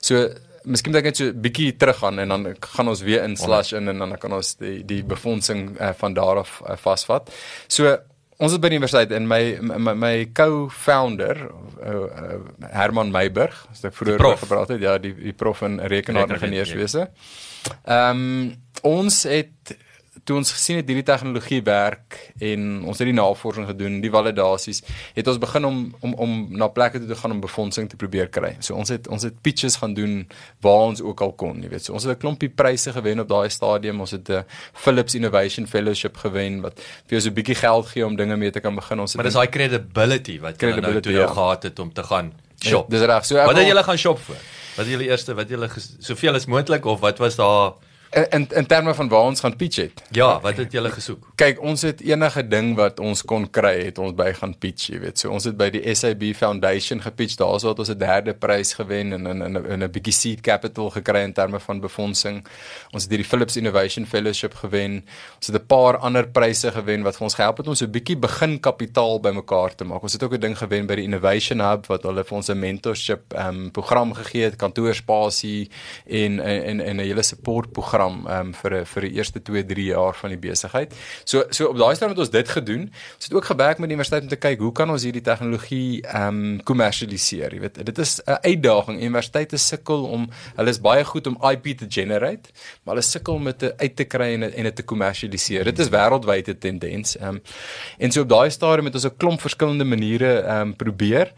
So miskien moet ek net so 'n bietjie teruggaan en dan gaan ons weer in slash in en dan kan ons die die befondsing uh, van daar af uh, vasvat. So ons is by die universiteit en my my, my co-founder uh, uh, Herman Meiburg, as ek vroeër gepraat het, ja, die die prof in rekenaaringenieurswese.
ja.
Ehm um, ons het toe ons gesien het hierdie tegnologie werk en ons het die navorsing gedoen, die validasies, het ons begin om om om na plekke toe te gaan om befondsing te probeer kry. So ons het ons het pitches gaan doen waar ons ook al kon, jy weet. So ons het 'n klompie pryse gewen op daai stadium. Ons het 'n Philips Innovation Fellowship gewen wat vir jou so 'n bietjie geld gee om dinge mee te kan begin. Ons het
Maar dis daai credibility wat jy nou toe
ja.
gehad het om te gaan
Ja,
shop.
Dis reg. So
Wat het julle gaan shop vir? Wat het julle eerste wat julle soveel as moontlik of wat was daar
in in terme van waar ons gaan pitch het.
Ja, wat het julle gesoek?
Kyk, ons het enige ding wat ons kon kry, het ons by gaan pitch, jy weet. So ons het by die SAB Foundation gepitch. Daarso het ons 'n derde prys gewen en in in 'n bietjie seed capital gekry in terme van befondsing. Ons het hierdie Philips Innovation Fellowship gewen. Ons het 'n paar ander pryse gewen wat vir ons gehelp het om so 'n bietjie begin kapitaal bymekaar te maak. Ons het ook 'n ding gewen by die Innovation Hub wat hulle vir ons 'n mentorship ehm um, program gegee het, kantoorspasie en en en 'n hele support program ehm um, vir 'n vir die eerste 2, 3 jaar van die besigheid. So so op daai stadium het ons dit gedoen. Ons het ook gewerk met die universiteit om te kyk hoe kan ons hierdie tegnologie ehm um, kommersialiseer. Jy weet, dit is 'n uitdaging. Universiteite sukkel om hulle is baie goed om IP te generate, maar hulle sukkel om dit uit te kry en en dit te kommersialiseer. Dit is wêreldwyd 'n tendens. Ehm um, en so op daai stadium het ons 'n klomp verskillende maniere ehm um, probeer.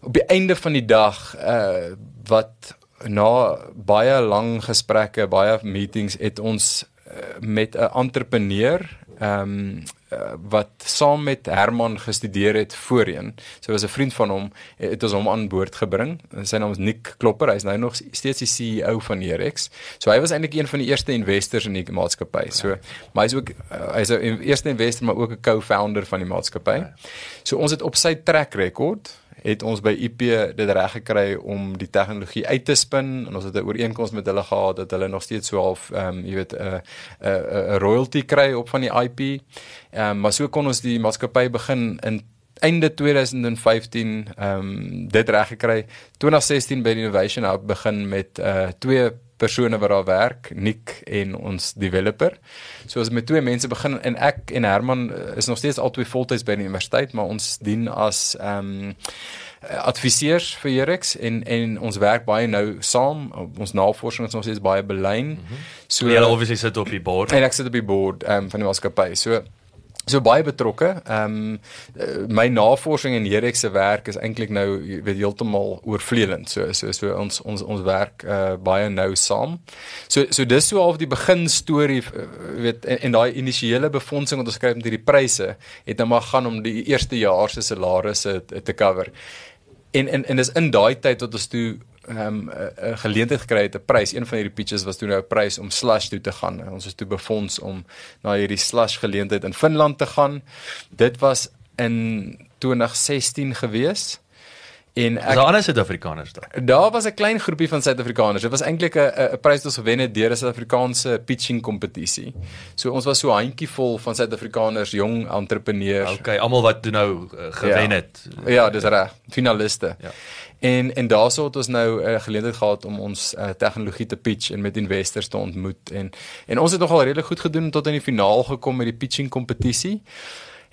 Op die einde van die dag uh wat na baie lang gesprekke, baie meetings het ons uh, met 'n entrepreneur ehm um, uh, wat saam met Herman gestudeer het voorheen. So was 'n vriend van hom het ons hom aan boord gebring. Sy naam is Nick Klopper. Hy's nou nog steeds die CEO van Nerex. So hy was eintlik een van die eerste investors in die maatskappy. So maar hy's ook uh, hy's 'n eerste investor maar ook 'n co-founder van die maatskappy. So ons het op sy track record het ons by IP dit reg gekry om die tegnologie uit te spin en ons het 'n ooreenkoms met hulle gehad dat hulle nog steeds so half ehm um, jy weet 'n uh, 'n uh, 'n royalty kry op van die IP. Ehm um, maar so kon ons die maatskappy begin in einde 2015 ehm um, dit reg gekry. 2016 by die Innovation Hub begin met uh twee persone wat daar werk, Nick en ons developer. So as met twee mense begin en ek en Herman eh, is nog steeds albei voltyds by die universiteit, maar ons dien as ehm um, adviseurs vir Jerex en en ons werk baie nou saam. Ons navorsing is nog steeds baie belyn. Mm -hmm.
So jy obviously sit op die board.
En ek sit op die board ehm um, van die maatskappy. So so baie betrokke. Ehm um, my navorsing en Herek se werk is eintlik nou weet heeltemal oorvleelend. So so so ons ons ons werk uh, baie nou saam. So so dis so half die begin storie uh, weet en, en daai initiële befondsing wat ons kry met hierdie pryse het nou maar gaan om die eerste jaar se salarisse te, te cover. En en en dis in daai tyd wat ons toe ehm um, 'n geleentheid gekry het 'n prys. Een van hierdie pitches was toe nou 'n prys om Slash toe te gaan. Ons is toe befonds om na hierdie Slash geleentheid in Finland te gaan. Dit was in 2016 gewees.
En ek daar ander Suid-Afrikaners daar.
Daar was 'n klein groepie van Suid-Afrikaners. Dit was eintlik 'n 'n prys wat ons gewen het deur 'n Suid-Afrikaanse pitching kompetisie. So ons was so handjievol van Suid-Afrikaners, jong entrepreneurs.
Okay, almal wat nou uh, gewen
ja.
het.
Ja, dis reg. Finaliste. Ja. En en daaroor het ons nou 'n uh, geleentheid gehad om ons uh, tegnologie te pitch en met investors te ontmoet en en ons het nogal redelik goed gedoen tot in die finaal gekom met die pitching kompetisie.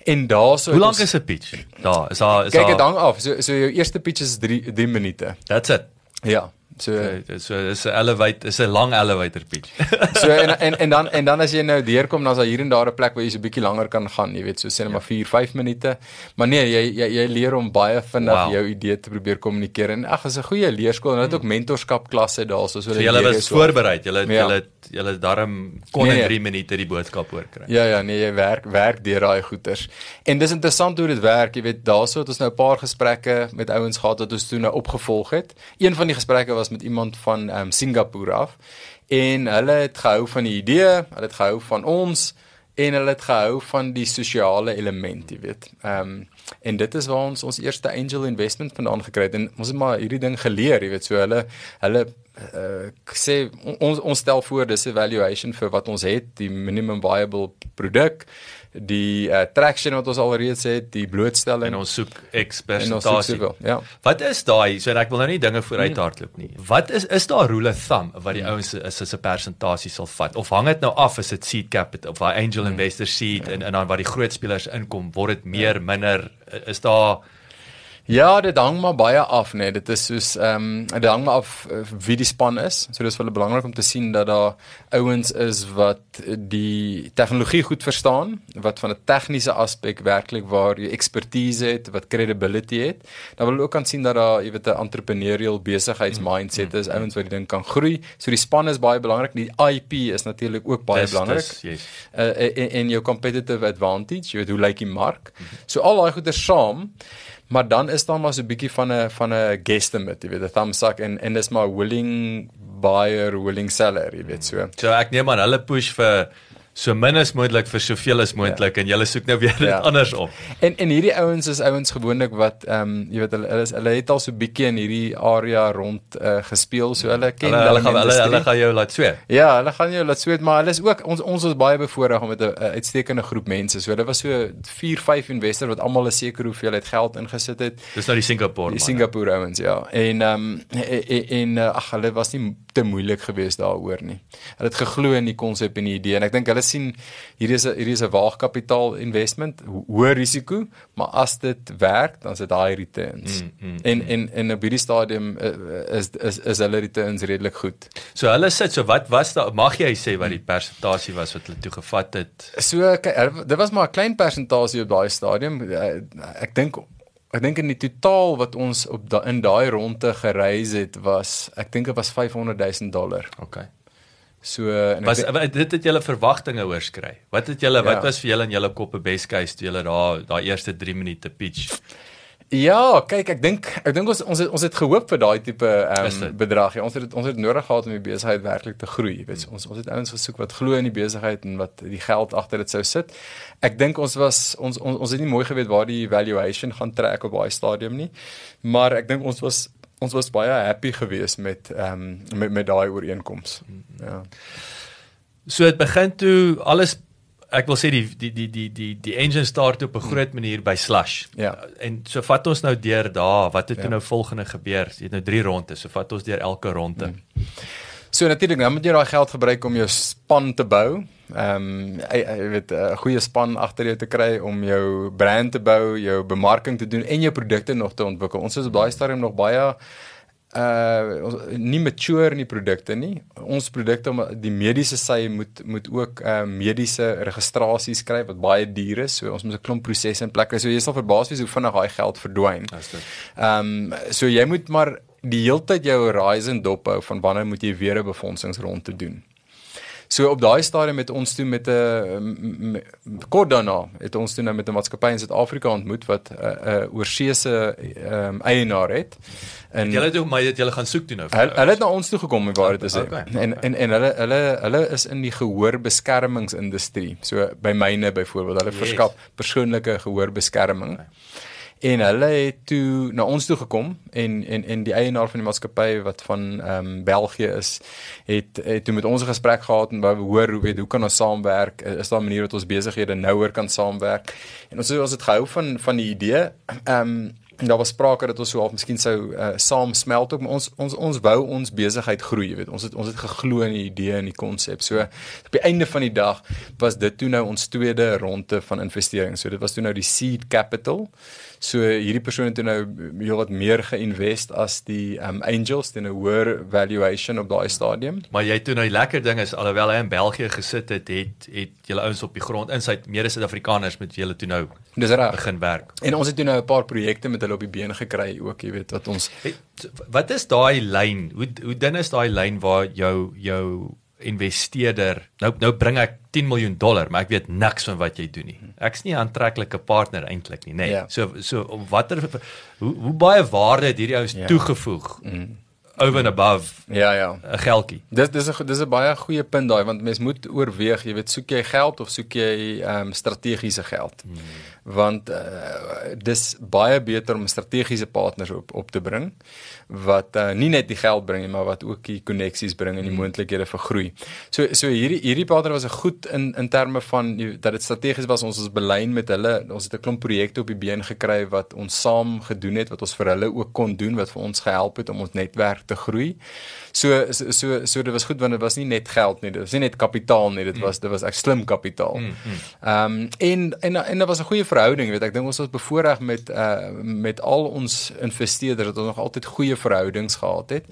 En daaroor
Hoe lank is 'n pitch? Daar, is daar is
Kyk dit dan af. So so jou eerste pitch is 3 3 minute.
That's it.
Ja. So
okay, so is 'n elevate is 'n lang elevator pitch.
so en, en en dan en dan as jy nou deurkom dan is daar hier en daar 'n plek waar jy so 'n bietjie langer kan gaan, jy weet, so sê net maar 4, 5 minute. Maar nee, jy jy jy leer om baie vinnig wow. jou idee te probeer kommunikeer en ag, is 'n goeie leerskool en hulle het ook mentorskap klasse daar so
so hulle was voorberei. Hulle ja. hulle hulle darm kon nee, in 3 minute die boodskap oorkry.
Ja ja, nee, jy werk werk deur daai goeters. En dis interessant hoe dit werk, jy weet, daaroor het ons nou 'n paar gesprekke met ouens gehad wat ons toe nou opgevolg het. Een van die gesprekke was met iemand van ehm um, Singapore af. En hulle het gehou van die idee, hulle het gehou van ons en hulle het gehou van die sosiale element, jy weet. Ehm um, en dit is waar ons ons eerste angel investment vandaan gekry het. En ons het maar hierdie ding geleer, jy weet, so hulle hulle uh, sê ons ons stel voor dis 'n valuation vir wat ons het, die minimum viable produk die uh, traction wat ons alreeds het, die blootstelling
en ons soek X persentasie.
Ja.
Wat is daai? So ek wil nou nie dinge vooruit hardloop nie. Wat is is daar rule of thumb wat die ouens is as 'n persentasie sal vat of hang dit nou af as dit seed capital of waar angel hmm. investor seed ja. en en dan waar die groot spelers inkom, word dit meer ja. minder is daar
Ja, dit hang maar baie af, nee. Dit is soos ehm um, dit hang maar af uh, wie die span is. So dis hulle belangrik om te sien dat daar ouens is wat die tegnologie goed verstaan, wat van 'n tegniese aspek werklik waar jy ekspertise het, wat credibility het. Dan wil hulle ook kan sien dat daar, jy weet, 'n entrepreneurial besigheidsmindset is, ouens wat die ding kan groei. So die span is baie belangrik. Die IP is natuurlik ook baie belangrik.
Yes.
Uh, en, en jou competitive advantage, jy weet hoe lyk die mark. So al daai goeie saam maar dan is daar maar so 'n bietjie van 'n van 'n guesstimate, jy weet, 'n thumbs up en en dis maar willing buyer, willing seller, jy weet so.
So ek neem aan hulle push vir so min as moontlik vir soveel as moontlik ja. en julle soek nou weer dit ja. andersom.
En en hierdie ouens is ouens gewoonlik wat ehm um, jy weet hulle hulle, is, hulle het al so bietjie in hierdie area rond uh, gespeel so hulle ken
hulle hulle gaan hulle, hulle gaan jou laat sweet.
Ja, hulle gaan jou laat sweet, maar hulle is ook ons ons is baie bevoordeel met 'n uitstekende groep mense. So hulle was so 4, 5 investors wat almal 'n sekere hoeveelheid geld ingesit het.
Dis nou die Singapore
man. Die Singapore ouens, ja. En ehm um, en, en ag hulle was nie te moeilik geweest daaroor nie. Hulle het geglo in die konsep en die idee en ek dink hulle sien hierdie is 'n hierdie is 'n waagkapitaal investment, hoë risiko, maar as dit werk, dan is dit high returns. Mm, mm, en mm. en en op hierdie stadium uh, is is is hulle returns redelik goed.
So hulle sit so wat was daar mag jy sê wat die persentasie was wat hulle toe gevat het?
So kyk, dit was maar 'n klein persentasie op daai stadium. Eh, ek dink Ek dink in die totaal wat ons op da, in daai ronde gereis het was ek dink dit was 500 000 dollar.
Okay.
So
Was wat- dit het julle verwagtinge oorskry. Wat het julle wat
Ja.
was vir julle in julle koppe best case toe julle daar daai eerste 3 minute pitch?
Ja, kyk, ek dink ek dink ons ons het, ons het gehoop vir daai tipe
dit?
bedrag. Ja, ons het ons het nodig gehad om die besigheid werklik te groei. Jy weet, ons ons het ouens gesoek wat glo in die besigheid en wat die geld agter dit sou sit. Ek dink ons was ons ons, ons het nie mooi geweet waar die valuation gaan trek op daai stadium nie. Maar ek dink ons was ons was baie happy geweest met ehm met met daai ooreenkoms. Ja.
So dit begin toe alles ek wil sê die die die die die die engine start op 'n groot manier by Slush.
Ja.
En so vat ons nou deur daar, wat het
Ja.
nou volgende gebeur? Jy het nou 3 rondes, so vat ons deur elke ronde.
Mm. So natuurlik, dan moet jy daai geld gebruik om jou span te bou. Ehm um, jy, jy weet 'n goeie span agter jou te kry om jou brand te bou, jou bemarking te doen en jou produkte nog te ontwikkel. Ons is op daai stadium nog baie uh ons nie mature in die produkte nie. Ons produkte om die mediese sy moet moet ook uh mediese registrasies kry wat baie duur is. So ons moet 'n klomp prosesse in plek kry. So jy sal verbaas wees hoe vinnig daai geld verdwyn. Ehm um, so jy moet maar die heeltyd jou horizon dop hou van wanneer moet jy weer 'n befondsingsronde doen. So op daai stadium het ons toe met 'n kort daarna het ons toe nou met 'n maatskappy in Suid-Afrika ontmoet wat 'n uh, uh, oorsese ehm um, eienaar het. En
Julle het ook maar dit julle gaan soek toe nou.
Hulle hulle het na ons toe gekom om waar dit is.
Okay,
En en en hulle hulle hulle is in die gehoorbeskermingsindustrie. So by myne byvoorbeeld, hulle
Yes.
verskaf persoonlike gehoorbeskerming. En hulle het toe na ons toe gekom en en en die eienaar van die maatskappy wat van ehm um, België is, het het toe met ons 'n gesprek gehad en wou hoor hoe weet hoe kan ons saamwerk? Is daar 'n manier wat ons besighede nouer kan saamwerk? En ons het ons het gehou van van die idee. Ehm um, En daar was sprake dat ons so half miskien sou uh, saam smelt ook, maar ons ons ons wou ons besigheid groei, jy weet. Ons het ons het geglo in die idee en die konsep. So op die einde van die dag was dit toe nou ons tweede ronde van investering. So dit was toe nou die seed capital. So hierdie persoon het nou heelwat meer geïnvest as die um, angels teen 'n hoër valuation op daai stadium.
Maar jy toe nou die lekker ding is alhoewel hy in België gesit het, het het julle ouens op die grond in sy mede Suid-Afrikaners met julle toe nou
Dis reg.
begin werk.
En ons het toe nou 'n paar projekte met hulle op die been gekry ook, jy weet, wat ons
Hey, Wat is daai lyn? Hoe hoe dun is daai lyn waar jou jou investeerder nou nou bring ek 10 miljoen dollar, maar ek weet niks van wat jy doen nie. Ek's nie 'n aantreklike partner eintlik nie, nê. Nee.
Ja.
So so op watter hoe hoe baie waarde het hierdie ouens
Ja.
toegevoeg over and above
ja ja.
'n geldjie.
Dis dis 'n dis 'n baie goeie punt daai want mens moet oorweeg, jy weet, soek jy geld of soek jy ehm um, strategiese geld. Hmm. Want uh, dis baie beter om strategiese partners op op te bring wat uh, nie net die geld bring nie, maar wat ook die koneksies bring en die moontlikhede vir groei. So so hierdie hierdie partner was 'n goed in in terme van jy, dat dit strategies was ons ons belyn met hulle. Ons het 'n klomp projekte op die been gekry wat ons saam gedoen het wat ons vir hulle ook kon doen wat vir ons gehelp het om ons netwerk te groei. So so so, so dit was goed want dit was nie net geld nie, dit was nie net kapitaal nie, dit was dit was ek slim kapitaal. Ehm um, en en en dit was 'n goeie verhouding, weet ek dink ons was bevoordeel met uh met al ons investeerders dat ons nog altyd goeie verhoudings gehad het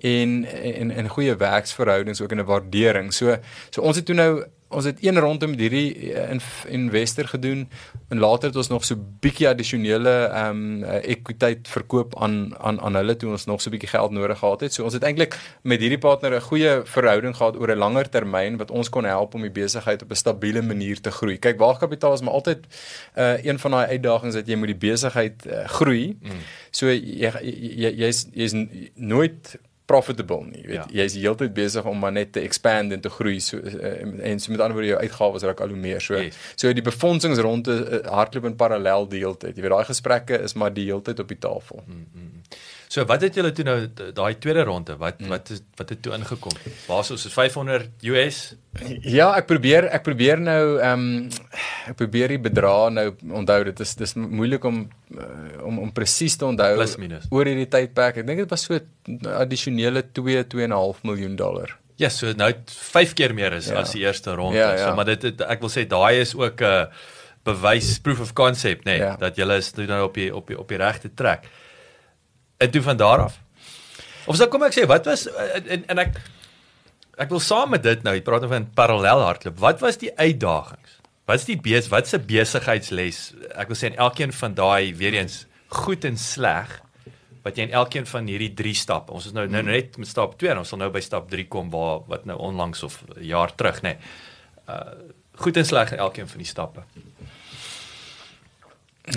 en en en goeie werksverhoudings ook in 'n waardering. So so ons het toe nou ons het een rondom hierdie inv- investor gedoen en later het ons nog so bietjie addisionele ehm um, ekwiteit verkoop aan aan aan hulle toe ons nog so bietjie geld nodig gehad het. So ons het eintlik met hierdie partner 'n goeie verhouding gehad oor 'n langer termyn wat ons kon help om die besigheid op 'n stabiele manier te groei. Kyk, waagkapitaal is maar altyd uh, een van daai uitdagings dat jy moet die besigheid uh, groei. Mm. So jy jy jy's jy's nooit profitable nie. Jy weet,
Ja.
ja. jy's heeltyd besig om maar net te expand en te groei so uh, en so met ander woorde jou uitgawes raak al hoe meer. So
Yes.
so die befondsingsronde uh, hardloop in parallel die hele tyd. Jy weet daai gesprekke is maar die hele tyd op die tafel. Mm.
So wat het julle toe nou daai tweede ronde? Wat wat is wat het toe ingekom? Basis is 500 US.
Ja, ek probeer ek probeer nou ehm um, ek probeer die bedrag nou onthou. Dit is dis moeilik om uh, om om presies te onthou
Plus minus.
oor hierdie tydperk. Ek dink dit was so addisionele 2 2.5 miljoen dollar.
Ja, so nou het 5 keer meer is
Ja.
as die eerste ronde.
Ja, ja.
So maar dit het, ek wil sê daai is ook 'n bewys proof of concept, nê, nee,
Ja.
dat julle is nou op die op die op die regte trek. En toe van daar af. Of sou kom ek sê wat was en en, en ek ek wil saam met dit nou, jy praat nou van parallel hardloop. Wat was die uitdagings? Wat is die bes wat 'n besigheidsles? Ek wil sê in elkeen van daai weer eens goed en sleg. wat jy in elkeen van hierdie 3 stappe. Ons is nou nou net met stap 2 en ons sal nou by stap 3 kom waar wat nou onlangs of 'n jaar terug, nê. Nee. Uh goed en sleg in elkeen van die stappe.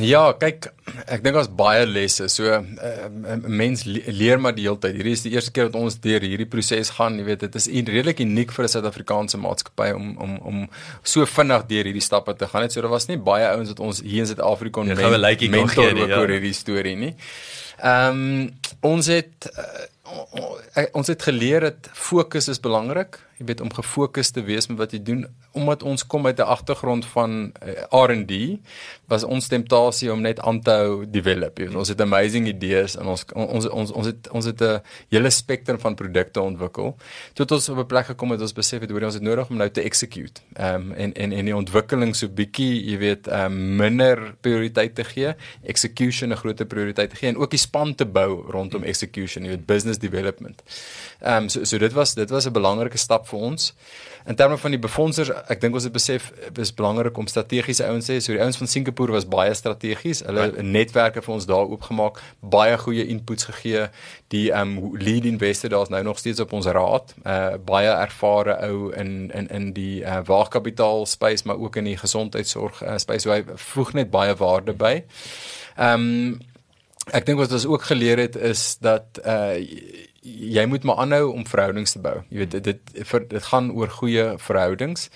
Ja, kyk, ek dink daar's baie lesse. So uh, mens le leer maar die hele tyd. Hierdie is die eerste keer dat ons deur hierdie proses gaan. Jy weet, dit is redelik uniek vir 'n Suid-Afrikaanse maatskappy om om om so vinnig deur hierdie stappe te gaan. Net so daar was nie baie ouens wat ons hier in Suid-Afrika
Ja, goue likeie kon
mentor
gee nie,
oor
ja.
oor hierdie storie nie. Ehm um, ons het uh, ons het geleer dat fokus is belangrik. Jy weet om gefokus te wees met wat jy doen omdat ons kom uit 'n agtergrond van uh, R&D was ons temptasie om net aan te hou develop. Jy weet, ons het amazing idees en ons ons ons ons het ons het 'n hele spektrum van produkte ontwikkel. Tot ons op 'n plek gekom het ons besef het hoor ons het nodig om nou te execute. Um, en en en die ontwikkeling so bietjie, jy weet, um, minder prioriteit te gee, execution 'n groter prioriteit te gee en ook die span te bou rondom execution, jy weet, business development. Ehm um, so so dit was dit was 'n belangrike stap vir ons. In terme van die befondsers, ek dink ons het besef dit is belangrik om strategiese ouens te hê. So die ouens van Singapore was baie strategies. Hulle het right. netwerke vir ons daar oopgemaak, baie goeie inputs gegee. Die ehm um, lead investor daar's nou nog steeds op ons raad. Uh baie ervare ou in in in die uh, waagkapitaal space, maar ook in die gesondheidsorg uh, space. So hy voeg net baie waarde by. Ehm um, ek dink wat ons ook geleer het is dat uh jy moet maar aanhou om verhoudings te bou. Jy weet dit dit vir dit gaan oor goeie verhoudings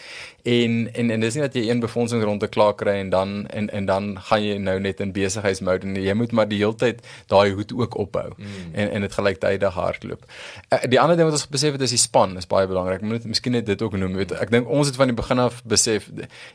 en en en dis nie dat jy een befondsing ronde klaar kry en dan en en dan gaan jy nou net in besigheidsmode nie. Jy moet maar die hele tyd daai hoed ook ophou mm. en en dit gelyktydig hardloop. Uh, die ander ding wat ons besef het is die span is baie belangrik. Moet miskien net dit ook noem. Weet ek dink ons het van die begin af besef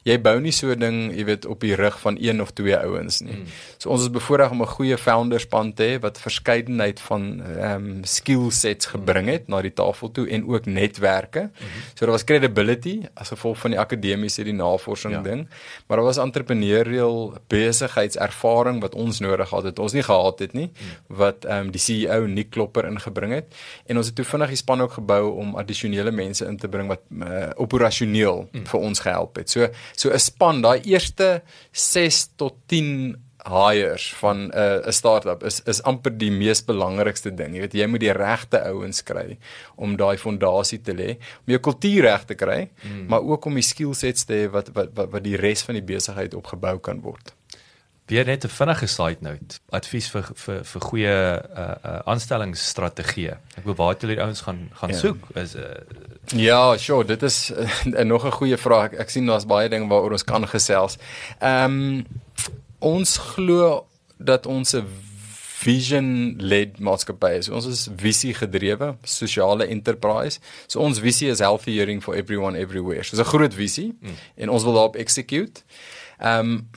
jy bou nie so 'n ding, jy weet op die rug van een of twee ouens nie. Mm. So ons is bevoorreg om 'n goeie founder span te hê wat verskeidenheid van ehm um, skill sets gebring het na die tafel toe en ook netwerke. Mm -hmm. So daar was credibility as gevolg van die akademiese die navorsing ja. ding, maar daar was entrepreneurial besigheidservaring wat ons nodig gehad het. Ons nie gehad het nie mm. wat ehm um, die CEO Nick Klopper ingebring het en ons het toe vinnig die span ook gebou om addisionele mense in te bring wat uh, operasioneel mm. vir ons gehelp het. So so 'n span, daai eerste 6 tot 10 hires van 'n uh, 'n startup is is amper die mees belangrikste ding. Jy weet jy moet die regte ouens kry om daai fondasie te lê, om jou kultuur reg te kry, mm. maar ook om die skill sets te hê wat, wat wat wat die res van die besigheid opgebou kan word.
Weer net 'n vinnige side note. Advies vir vir vir goeie uh uh aanstellingsstrategieë. Ek wil waar het julle ouens gaan gaan ja. soek is uh
Ja, sure, dit is uh, nog 'n goeie vraag. Ek, ek sien daar's baie dinge waaroor ons kan gesels. Ehm um, ons glo dat ons 'n vision led maatskappy is. Ons is visie gedrewe, sosiale enterprise. So ons visie is healthy hearing for everyone everywhere. So 'n groot visie mm. en ons wil daarop execute. Ehm um,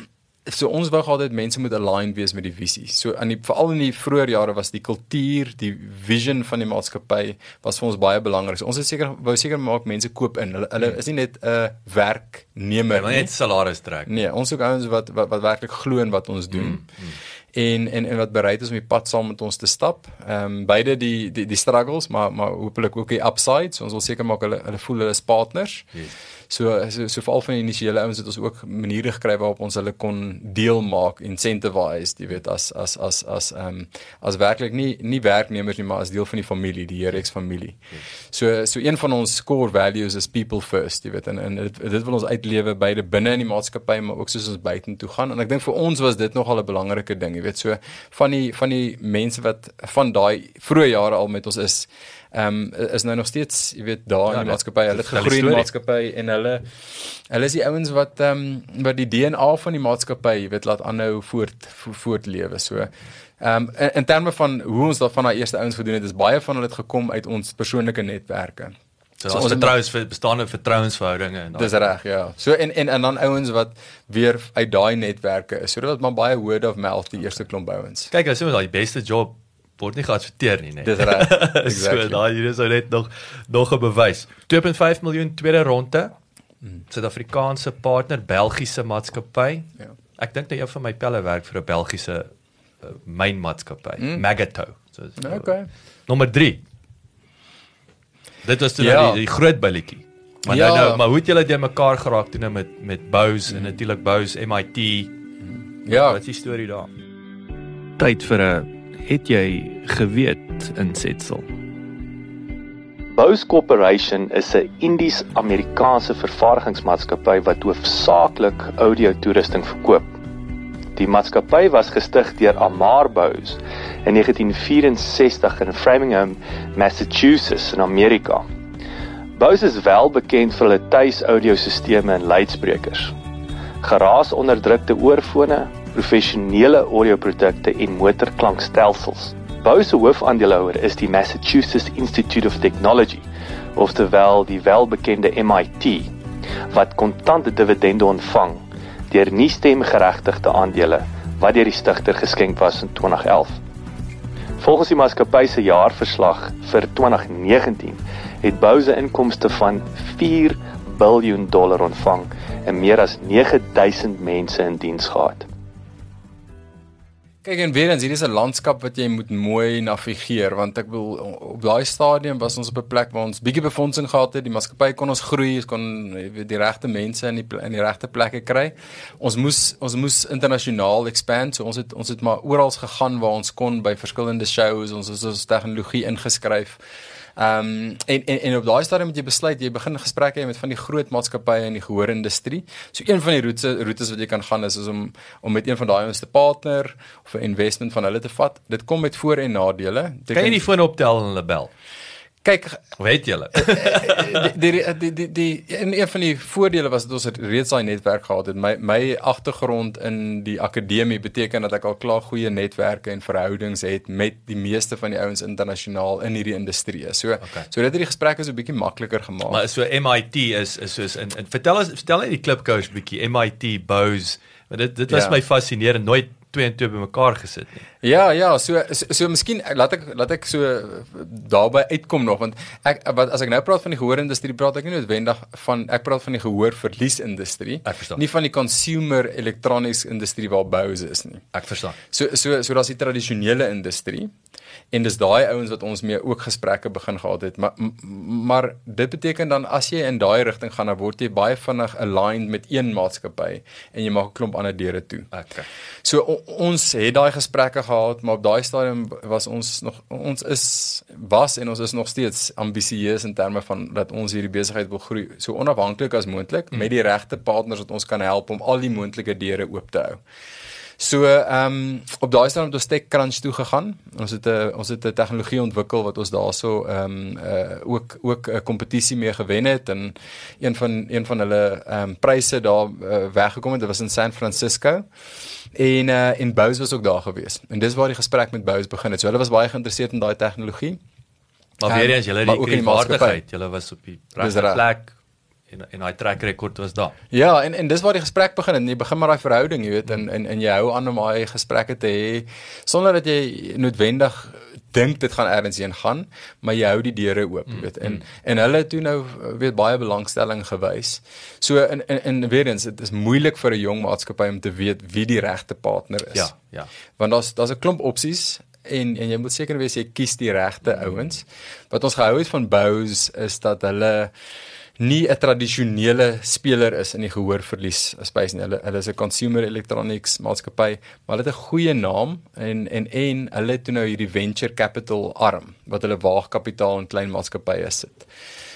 so ons wou altyd mense moet align wees met die visie. So aan die veral in die vroeë jare was die kultuur, die vision van die maatskappy was vir ons baie belangrik. So ons het seker wou seker maak mense koop in. Hulle hulle is nie net 'n werknemer
nie. net salaris trek.
Nee, ons soek ouens wat wat, wat werklik glo in wat ons doen. Mm, mm. En en en wat bereid is om die pad saam met ons te stap. Ehm um, beide die die die struggles, maar maar hopelik ook die upsides. Ons wil seker maak hulle hulle voel hulle is partners. Yes. So so so veral van die initiële ouens het ons ook maniere gekry waarop ons hulle kon deel maak, incentivize, jy weet as as as as ehm um, as werklik nie nie werknemers nie, maar as deel van die familie, die Herex familie. So so een van ons core values is people first, jy weet en en dit, dit wil ons uitlewe beide binne in die maatskappy maar ook soos ons buitentoe gaan en ek dink vir ons was dit nogal 'n belangrike ding, jy weet so van die van die mense wat van daai vroeë jare al met ons is ehm um, is nou nog steeds, jy weet, daar ja, in die maatskappy. Hulle het gegroei in die maatskappy en hulle hulle is die ouens wat ehm um, wat die DNA van die maatskappy, jy weet, laat aanhou voort vo, voortlewe. So ehm um, in, in terme van hoe ons daarvan daai eerste ouens gedoen het, is baie van hulle het gekom uit ons persoonlike netwerke.
So, so ons vertrous vir bestaande vertrouensverhoudinge en
Dis reg, ja. So en en en dan ouens wat weer uit daai netwerke is. So dit was maar baie word of mouth die eerste klomp ouens.
Kyk, as jy daai beste job word nie geadverteer nie, nee.
Dis reg.
Exactly. so daai hier is ou net nog nog 'n bewys. 2.5 miljoen tweede ronde. Suid-Afrikaanse partner, Belgiese maatskappy.
Ja.
Ek dink dat jy van my pelle werk vir 'n Belgiese uh, mynmaatskappy, mm. Magato. So, so
Okay.
Nommer 3. Dit was toe
Ja.
nou die, die groot billetjie. Maar
Ja.
nou nou, maar hoe het julle dit mekaar geraak toe nou met met Bose mm. en natuurlik Bose MIT.
Ja.
Wat is die storie daar?
tyd vir 'n
het jy geweet in Setsel?
Bose Corporation is 'n Indies-Amerikaanse vervaardigingsmaatskappy wat hoofsaaklik audio-toerusting verkoop. Die maatskappy was gestig deur Amar Bose in 1964 in Framingham, Massachusetts in Amerika. Bose is wel bekend vir hulle tuis-audiosisteme en luidsprekers. Geraasonderdrukte oorfone, professionele audioprodukte en motorklankstelsels. Bose se hoofaandeelhouer is die Massachusetts Institute of Technology, oftewel die welbekende MIT, wat kontante dividende ontvang deur nie stemgeregtigde aandele wat deur die stigter geskenk was in 2011. Volgens die maatskappy se jaarverslag vir 2019 het Bose inkomste van 4 biljoen dollar ontvang en meer as 9000 mense in diens gehad.
Kyk en weer eens, hier is 'n landskap wat jy moet mooi navigeer want ek wil op daai stadium was ons op 'n plek waar ons bietjie befondsing gehad het, die maatskappy kon ons groei, ons kon die regte mense in die in die regte plekke kry. Ons moes ons moes internasionaal expand, so ons het ons het maar oral gegaan waar ons kon by verskillende shows, ons het ons tegnologie ingeskryf. Ehm um, en, en en op daai stadium moet jy besluit jy begin gesprekke hê met van die groot maatskappye in die gehoorindustrie. So een van die roetes roetes wat jy kan gaan is, is om om met een van daai ons te partner of 'n investment van hulle te vat. Dit kom met voor en nadele.
Kan jy die foon optel en hulle bel?
Kyk,
weet julle.
die, die die die die en een van die voordele was dat ons reeds daai netwerk gehad het. My my agtergrond in die akademie beteken dat ek al klaar goeie netwerke en verhoudings het met die meeste van die ouens internasionaal in hierdie industrie. So okay. so dit het die gesprekke so 'n bietjie makliker gemaak.
Maar so MIT is is soos in, in vertel ons vertel net die klipkous bietjie MIT Bose. Want dit dit was ja. my fascinerend nooit twee en twee bymekaar gesit nie.
Ja, ja, so so, so miskien laat ek laat ek so daarby uitkom nog want ek wat as ek nou praat van die gehoorindustrie praat ek nie noodwendig van ek praat van die gehoorverliesindustrie. Nie van die consumer electronics industrie waar Bose is nie.
Ek verstaan.
So so so daar's die tradisionele industrie en dis daai ouens wat ons mee ook gesprekke begin gehad het maar maar dit beteken dan as jy in daai rigting gaan dan word jy baie vinnig aligned met een maatskappy en jy maak 'n klomp ander deure toe.
Okay.
So o, ons het daai gesprekke gehad maar op daai stadium was ons nog ons is was en ons is nog steeds ambisieus in terme van dat ons hierdie besigheid wil groei so onafhanklik as moontlik mm. met die regte partners wat ons kan help om al die moontlike deure oop te hou. So ehm um, op daai stadium het ons TechCrunch toe gegaan. Ons het 'n ons het 'n tegnologie ontwikkel wat ons daarso ehm um, uh ook ook 'n kompetisie mee gewen het en een van een van hulle ehm um, pryse daar uh, weggekom het. Dit was in San Francisco. En uh en Bose was ook daar gewees. En dis waar die gesprek met Bose begin het. So hulle was baie geïnteresseerd in daai tegnologie.
Maar weer eens, julle het die kredietwaardigheid. Julle was op die regte plek en en daai track record was daar.
Ja, en en dis waar die gesprek begin en jy begin met daai verhouding, jy weet, en en en jy hou aan om daai gesprekke te hê sonder dat jy noodwendig dink dit gaan ergens heen gaan, maar jy hou die deure oop, jy weet. En mm. en hulle het toe nou weet baie belangstelling gewys. So in in, in weer eens, dit is moeilik vir 'n jong maatskappy om te weet wie die regte partner is.
Ja, ja.
Want daar's daar's 'n klomp opsies en en jy moet seker wees jy kies die regte ouens. Wat ons gehou het van Bose is dat hulle nie 'n tradisionele speler is in die gehoorverlies space nie. Hulle hulle is 'n consumer electronics maatskappy, maar hulle het 'n goeie naam en en en hulle het nou hierdie venture capital arm wat hulle waagkapitaal in klein maatskappye sit.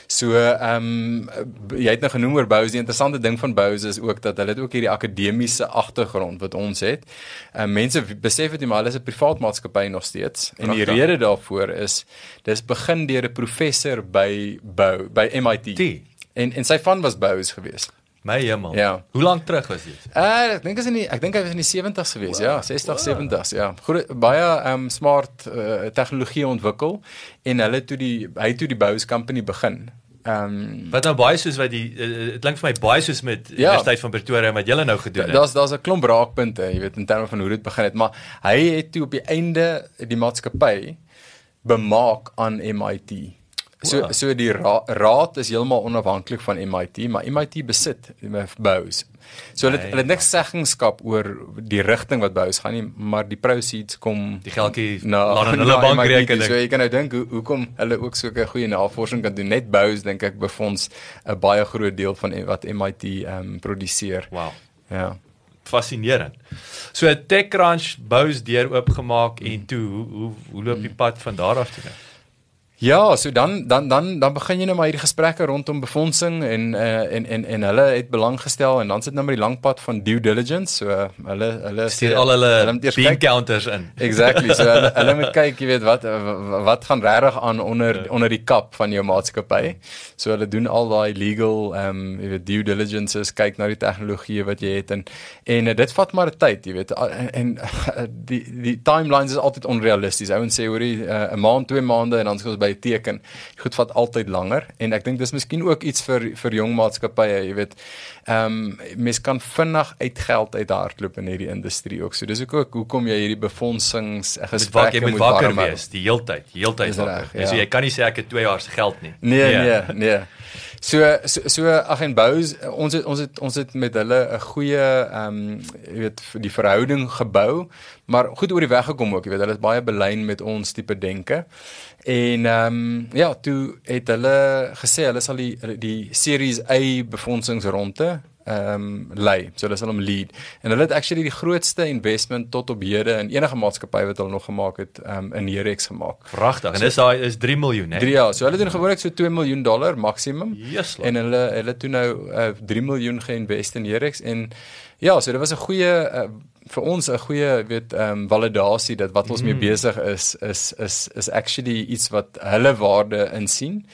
So ehm um, jy het nou genoem oor Bose. Die interessante ding van Bose is ook dat hulle het ook hierdie akademiese agtergrond wat ons het. Ehm um, mense besef dit nie maar hulle is 'n privaat maatskappy nog steeds. En die rede daarvoor is dis begin deur 'n professor by Bo by MIT.
Die.
En en sy van was Bose geweest.
My hemel.
Ja.
Hoe lank terug was dit?
Uh, ek dink is in die ek dink hy was in die 70s geweest. Wow. Ja, 60, wow. 70s, ja. Goed baie um smart uh, tegnologie ontwikkel en hulle toe die hy toe die Bose company begin. Ehm um,
wat nou baie soos wat die dit uh, klink vir my baie soos met ja, Universiteit van Pretoria wat julle nou gedoen het.
Daar's daar's 'n klomp raakpunte, jy weet in terme van hoe dit begin het, maar hy het toe op die einde die maatskappy bemaak aan MIT. So wow. so die ra raad is heeltemal onafhanklik van MIT, maar MIT besit Bose. So hulle hulle het niks seggenskap oor die rigting wat Bose gaan nie, maar die proceeds kom
die geldjie na hulle bankrekening.
So jy kan nou dink hoe hoekom hulle ook so 'n goeie navorsing kan doen. Net Bose dink ek befonds 'n baie groot deel van wat MIT ehm um, produseer.
Wow.
Ja
fascinerend. So TechCrunch bous deur oopgemaak en toe hoe hoe hoe loop die pad van daar af toe? nou?
Ja, so dan dan dan dan begin jy nou maar hierdie gesprekke rondom befondsing en uh, en en en hulle het belang gestel en dan sit nou maar die lang pad van due diligence. So uh, hulle hulle
Stuur al hulle
eers
bean
kyk-
counters in.
Exactly. So hulle, hulle moet kyk, jy weet wat wat gaan regtig aan onder onder die kap van jou maatskappy. So hulle doen al daai legal ehm um, jy weet due diligences, kyk na die tegnologie wat jy het en en uh, dit vat maar tyd, jy weet. Uh, En, en uh, die die timelines is altyd onrealisties. Ouens sê hoorie uh, 'n maand, twee maande en dan is ons by 'n teken. Goed vat altyd langer en ek dink dis miskien ook iets vir vir jong maatskappye, jy weet. Ehm um, mens kan vinnig uit geld uithardloop in hierdie industrie ook. So dis ook, ook hoekom jy hierdie befondsings gesprekke
jy moet
moet
wakker wees die heeltyd, heeltyd wakker.
reg,
Ja. So jy kan nie sê ek het 2 jaar se geld nie.
Nee, nee, nee. So so, so ag en Bous ons het ons het ons het met hulle 'n goeie ehm um, jy weet die verhouding gebou, maar goed oor die weg gekom ook, jy weet hulle is baie belyn met ons tipe denke. En ehm um, ja, toe het hulle gesê hulle sal die die Series A befondsingsronde ehm um, lei. So hulle sal hom lead. En hulle het actually die grootste investment tot op hede in enige maatskappy wat hulle nog gemaak het ehm um, in Herex gemaak.
Pragtig. En dis daai is 3 miljoen, hè.
3 jaar. So hulle doen gewoonlik so 2 miljoen dollar maksimum.
Jesus,
En hulle hulle toe nou uh, 3 miljoen geïnvest in Herex en ja, so dit was 'n goeie uh, vir ons 'n goeie weet ehm um, validasie dat wat ons mm. mee besig is is is is actually iets wat hulle waarde insien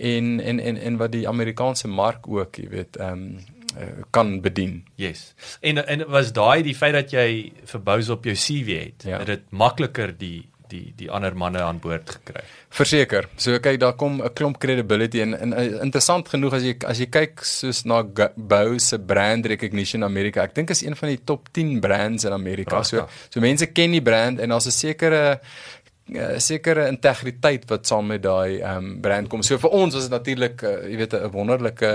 en en en en wat die Amerikaanse mark ook, jy weet, ehm um, uh, kan bedien.
Yes. En en was daai die feit dat jy verbous op jou CV het,
Ja.
het dit makliker die die die ander manne aan boord gekry.
Verseker. So kyk daar kom 'n klomp credibility en, en uh, interessant genoeg as jy as jy kyk soos na Bou se brand recognition in Amerika. Ek dink is een van die top 10 brands in Amerika. So
Pragtig.
so mense ken die brand en daar's 'n sekere uh, sekere integriteit wat saam met daai ehm um, brand kom. So vir ons was dit natuurlik uh, jy weet 'n wonderlike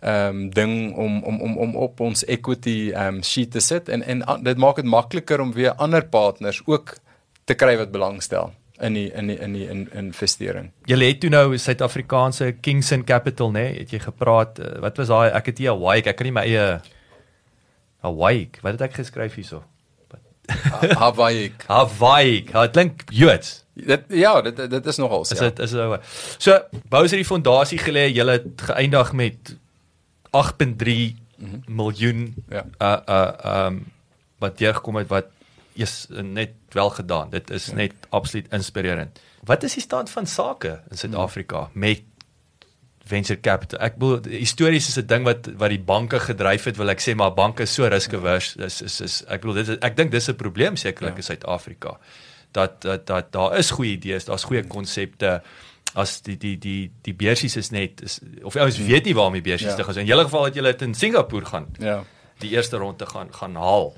ehm um, ding om om om om op ons equity ehm um, sheet te sit en en uh, dit maak dit makliker om weer ander partners ook te kry wat belangstel in die in die in die in, investering.
Jy het toe nou Suid-Afrikaanse Kingston Capital, nê? Nee? Het jy gepraat uh, wat was daai ek het hier Hawaii, ek kan nie my eie Hawaii, wat het ek geskryf hierso?
Hawaii.
Hawaii. Ja, dit klink Joods.
Dit ja, dit dit is nogal
Is
ja.
dit is dit So Bowser die fondasie gelê, jy het geëindig met 8.3 miljoen
Ja.
uh uh um wat jy gekom het wat is net wel gedaan. Dit is net absoluut inspirerend. Wat is die stand van sake in Suid-Afrika met venture capital? Ek bedoel histories is 'n ding wat wat die banke gedryf het, wil ek sê, maar banke is so riskavers. Is is is ek bedoel dit is, ek dink dis 'n probleem sekerlik
Ja.
in Suid-Afrika. Dat dat dat daar is goeie idees, daar's goeie konsepte as die die die die beursies is net is, of ouens weet nie waarmee beursies
Ja.
te gaan. In julle geval het julle dit in Singapore gaan
Ja.
die eerste ronde gaan gaan haal.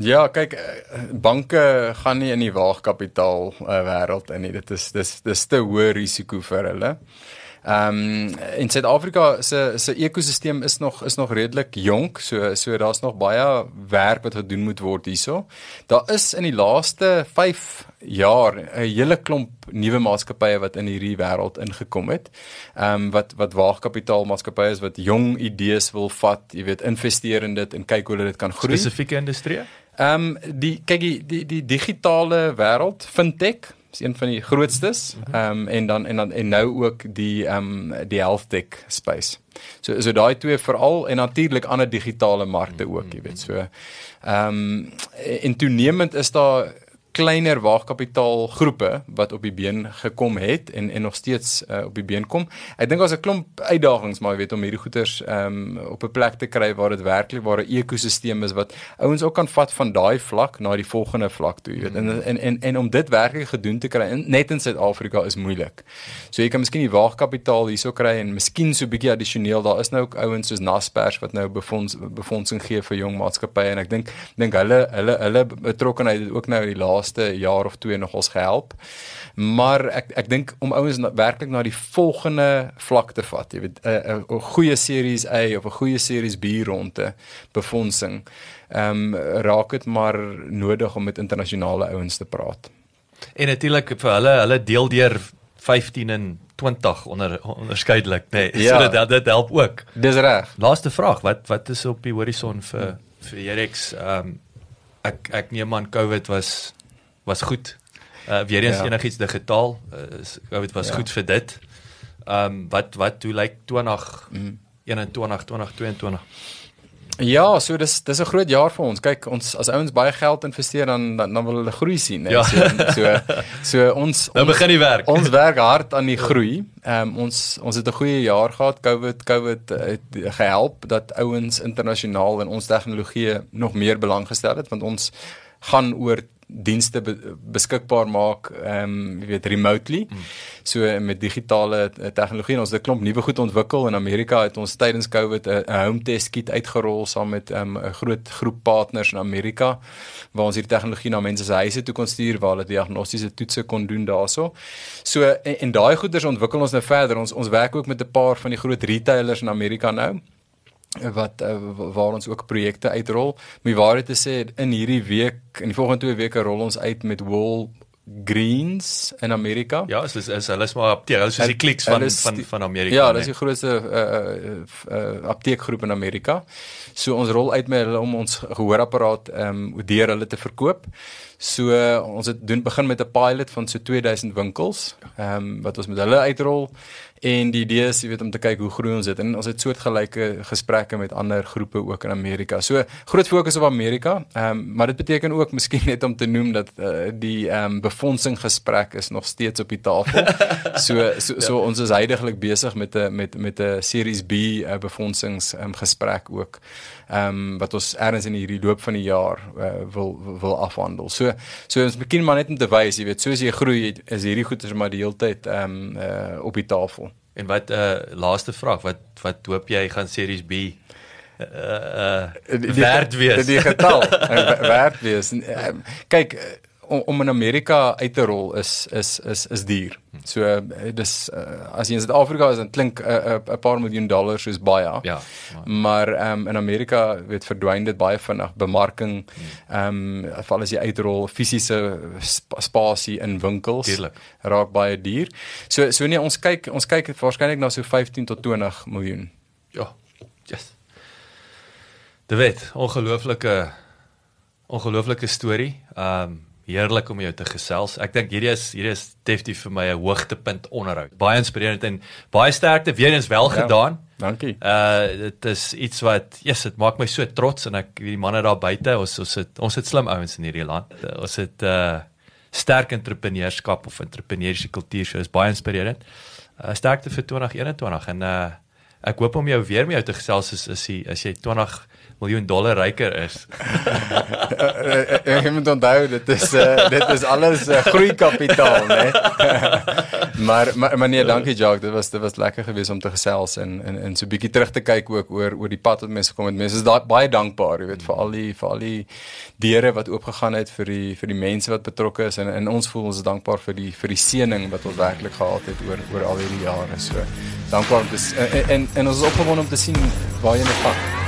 Ja, kyk, eh, banke gaan nie in die waagkapitaal uh, wêreld in nie. Dit is dis dis te hoë risiko vir hulle. Ehm um, in Suid-Afrika se se ekosisteem is nog is nog redelik jonk, so so daar's nog baie werk wat gedoen moet word hierso. Daar is in die laaste 5 jaar 'n hele klomp nuwe maatskappye wat in hierdie wêreld ingekom het. Ehm um, wat wat waagkapitaal maatskappye is wat jong idees wil vat, jy weet, investeer in dit en kyk hoe dit kan groei.
Spesifieke industrie?
Ehm um, die kyk die die die digitale wêreld, fintech is een van die grootstes. Ehm um, en dan en dan en nou ook die ehm um, die health tech space. So so daai twee veral en natuurlik ander digitale markte ook, jy weet. So ehm um, en toenemend is daar kleiner waagkapitaal groepe wat op die been gekom het en en nog steeds uh, op die been kom. Ek dink daar's 'n klomp uitdagings maar jy weet om hierdie goeders um, op 'n plek te kry waar dit werklik waar 'n ekosisteem is wat ouens ook kan vat van daai vlak na die volgende vlak toe, jy weet. En en en en om dit werklik gedoen te kry in, net in Suid-Afrika is moeilik. So jy kan miskien die waagkapitaal hierso kry en miskien so 'n bietjie addisioneel. Daar is nou ook ouens soos Naspers wat nou befonds befondsing gee vir jong maatskappye en ek dink dink hulle hulle hulle betrokkenheid het ook nou die laaste jaar of twee nog ons gehelp. Maar ek ek dink om ouens werklik na die volgende vlak te vat, jy weet 'n 'n 'n goeie series A of 'n goeie series B ronde befondsing. Ehm um, raak dit maar nodig om met internasionale ouens te praat.
En natuurlik vir hulle, hulle deel deur 15 en 20 onder onderskeidelik, nê. Nee.
Ja.
So dit dit help ook.
Dis reg.
Laaste vraag, wat wat is op die horison vir vir Jerex, ehm um, ek ek neem aan COVID was was goed. Uh weer eens
Ja.
enigiets digitaal. Uh, is- COVID was
Ja.
goed vir dit. Ehm um, wat wat hoe lyk 20
Mm.
21 2022?
Ja, so dis dis 'n groot jaar vir ons. Kyk, ons as ouens baie geld investeer dan dan, dan wil hulle groei sien, né?
Ja.
So so, so ons
Nou begin die werk.
Ons werk hard aan die groei. Ehm um, ons ons het 'n goeie jaar gehad. COVID COVID het gehelp dat ouens internasionaal in ons tegnologie nog meer belang gestel het want ons gaan oor dienste be, beskikbaar maak ehm um, jy weet remotely. Mm. So met digitale eh, tegnologie en ons het 'n klomp nuwe goed ontwikkel in Amerika het ons tydens COVID 'n 'n home test kit uitgerol saam met ehm, 'n um, groot groep partners in Amerika waar ons hierdie tegnologie na mense se huise toe kon stuur waar hulle diagnostiese toetse kon doen daarso. So en, en daai goeders ontwikkel ons nou verder. Ons ons werk ook met 'n paar van die groot retailers in Amerika nou wat uh, waar ons ook projekte uitrol. My waarheid te sê in hierdie week in die volgende 2 weke rol ons uit met Wool Greens in Amerika.
Ja, is is, is hulle is maar apteek. Hulle is soos die kliks van
Hulle is
van
die-
van Amerika.
Ja,
nee.
dis die grootste uh, uh, uh, apteekgroep in Amerika. So ons rol uit met hulle om ons gehoorapparaat ehm um, deur hulle te verkoop. So uh, ons het doen begin met 'n pilot van so 2000 winkels ehm um, wat ons met hulle uitrol en die idee is jy weet om te kyk hoe groei ons dit en ons het soortgelyke gesprekke met ander groepe ook in Amerika. So groot fokus op Amerika. Ehm um, maar dit beteken ook miskien net om te noem dat uh, die ehm um, befondsing gesprek is nog steeds op die tafel. so so, so ons is heidaglik besig met 'n met met 'n Series B uh, befondsings um, gesprek ook. Ehm um, wat ons ergens in hierdie loop van die jaar uh, wil wil afhandel. So so ons begin maar net om te wys, jy weet, soos jy groei is hierdie goeders maar die hele tyd ehm um, uh, op die tafel.
En wat uh laaste vraag, wat wat hoop jy gaan Series B uh uh werd wees?
Die getal uh, werd wees. Kyk uh, om, om in Amerika uit te rol is is is is duur. So uh, dis uh, as jy in Suid-Afrika is dan klink 'n uh, 'n uh, paar miljoen dollars soos baie.
Ja.
Maar ehm um, in Amerika weet verdwyn dit baie vinnig bemarking ehm um, veral as jy uitrol fisiese sp spasie in winkels
Tuurlik.
raak baie duur. So so nee ons kyk ons kyk waarskynlik na so 15 tot 20 miljoen.
Ja. Yes. Dit weet, ongelooflike ongelooflike storie. Um heerlik om jou te gesels. Ek dink hierdie is hierdie is definitief vir my 'n hoogtepunt onderhoud. Baie inspirerend en baie sterkte weer eens wel
Ja.
gedaan.
Dankie.
Uh dit is iets wat yes, dit maak my so trots en ek die manne daar buite, ons ons het ons het slim ouens in hierdie land. Uh, ons het uh sterk entrepreneurskap of entrepreneursiese kultuur, so is baie inspirerend. Uh sterkte vir 2021 en uh ek hoop om jou weer met jou te gesels as as jy as jy 20 miljoen dollar ryker is.
Ek het moet onthou dit is uh, dit is alles uh, groeikapitaal, né? maar, maar nee, dankie Jacques, dit was dit was lekker geweest om te gesels en en en so 'n bietjie terug te kyk ook oor oor die pad wat mense gekom het. Mense is daai baie dankbaar, jy weet, vir al die vir al die deure wat oopgegaan het vir die vir die mense wat betrokke is en en ons voel ons is dankbaar vir die vir die seëning wat ons werklik gehad het oor oor al hierdie jare. So dankbaar om te en en, en ons is opgewonde om te sien waar jy nou gaan.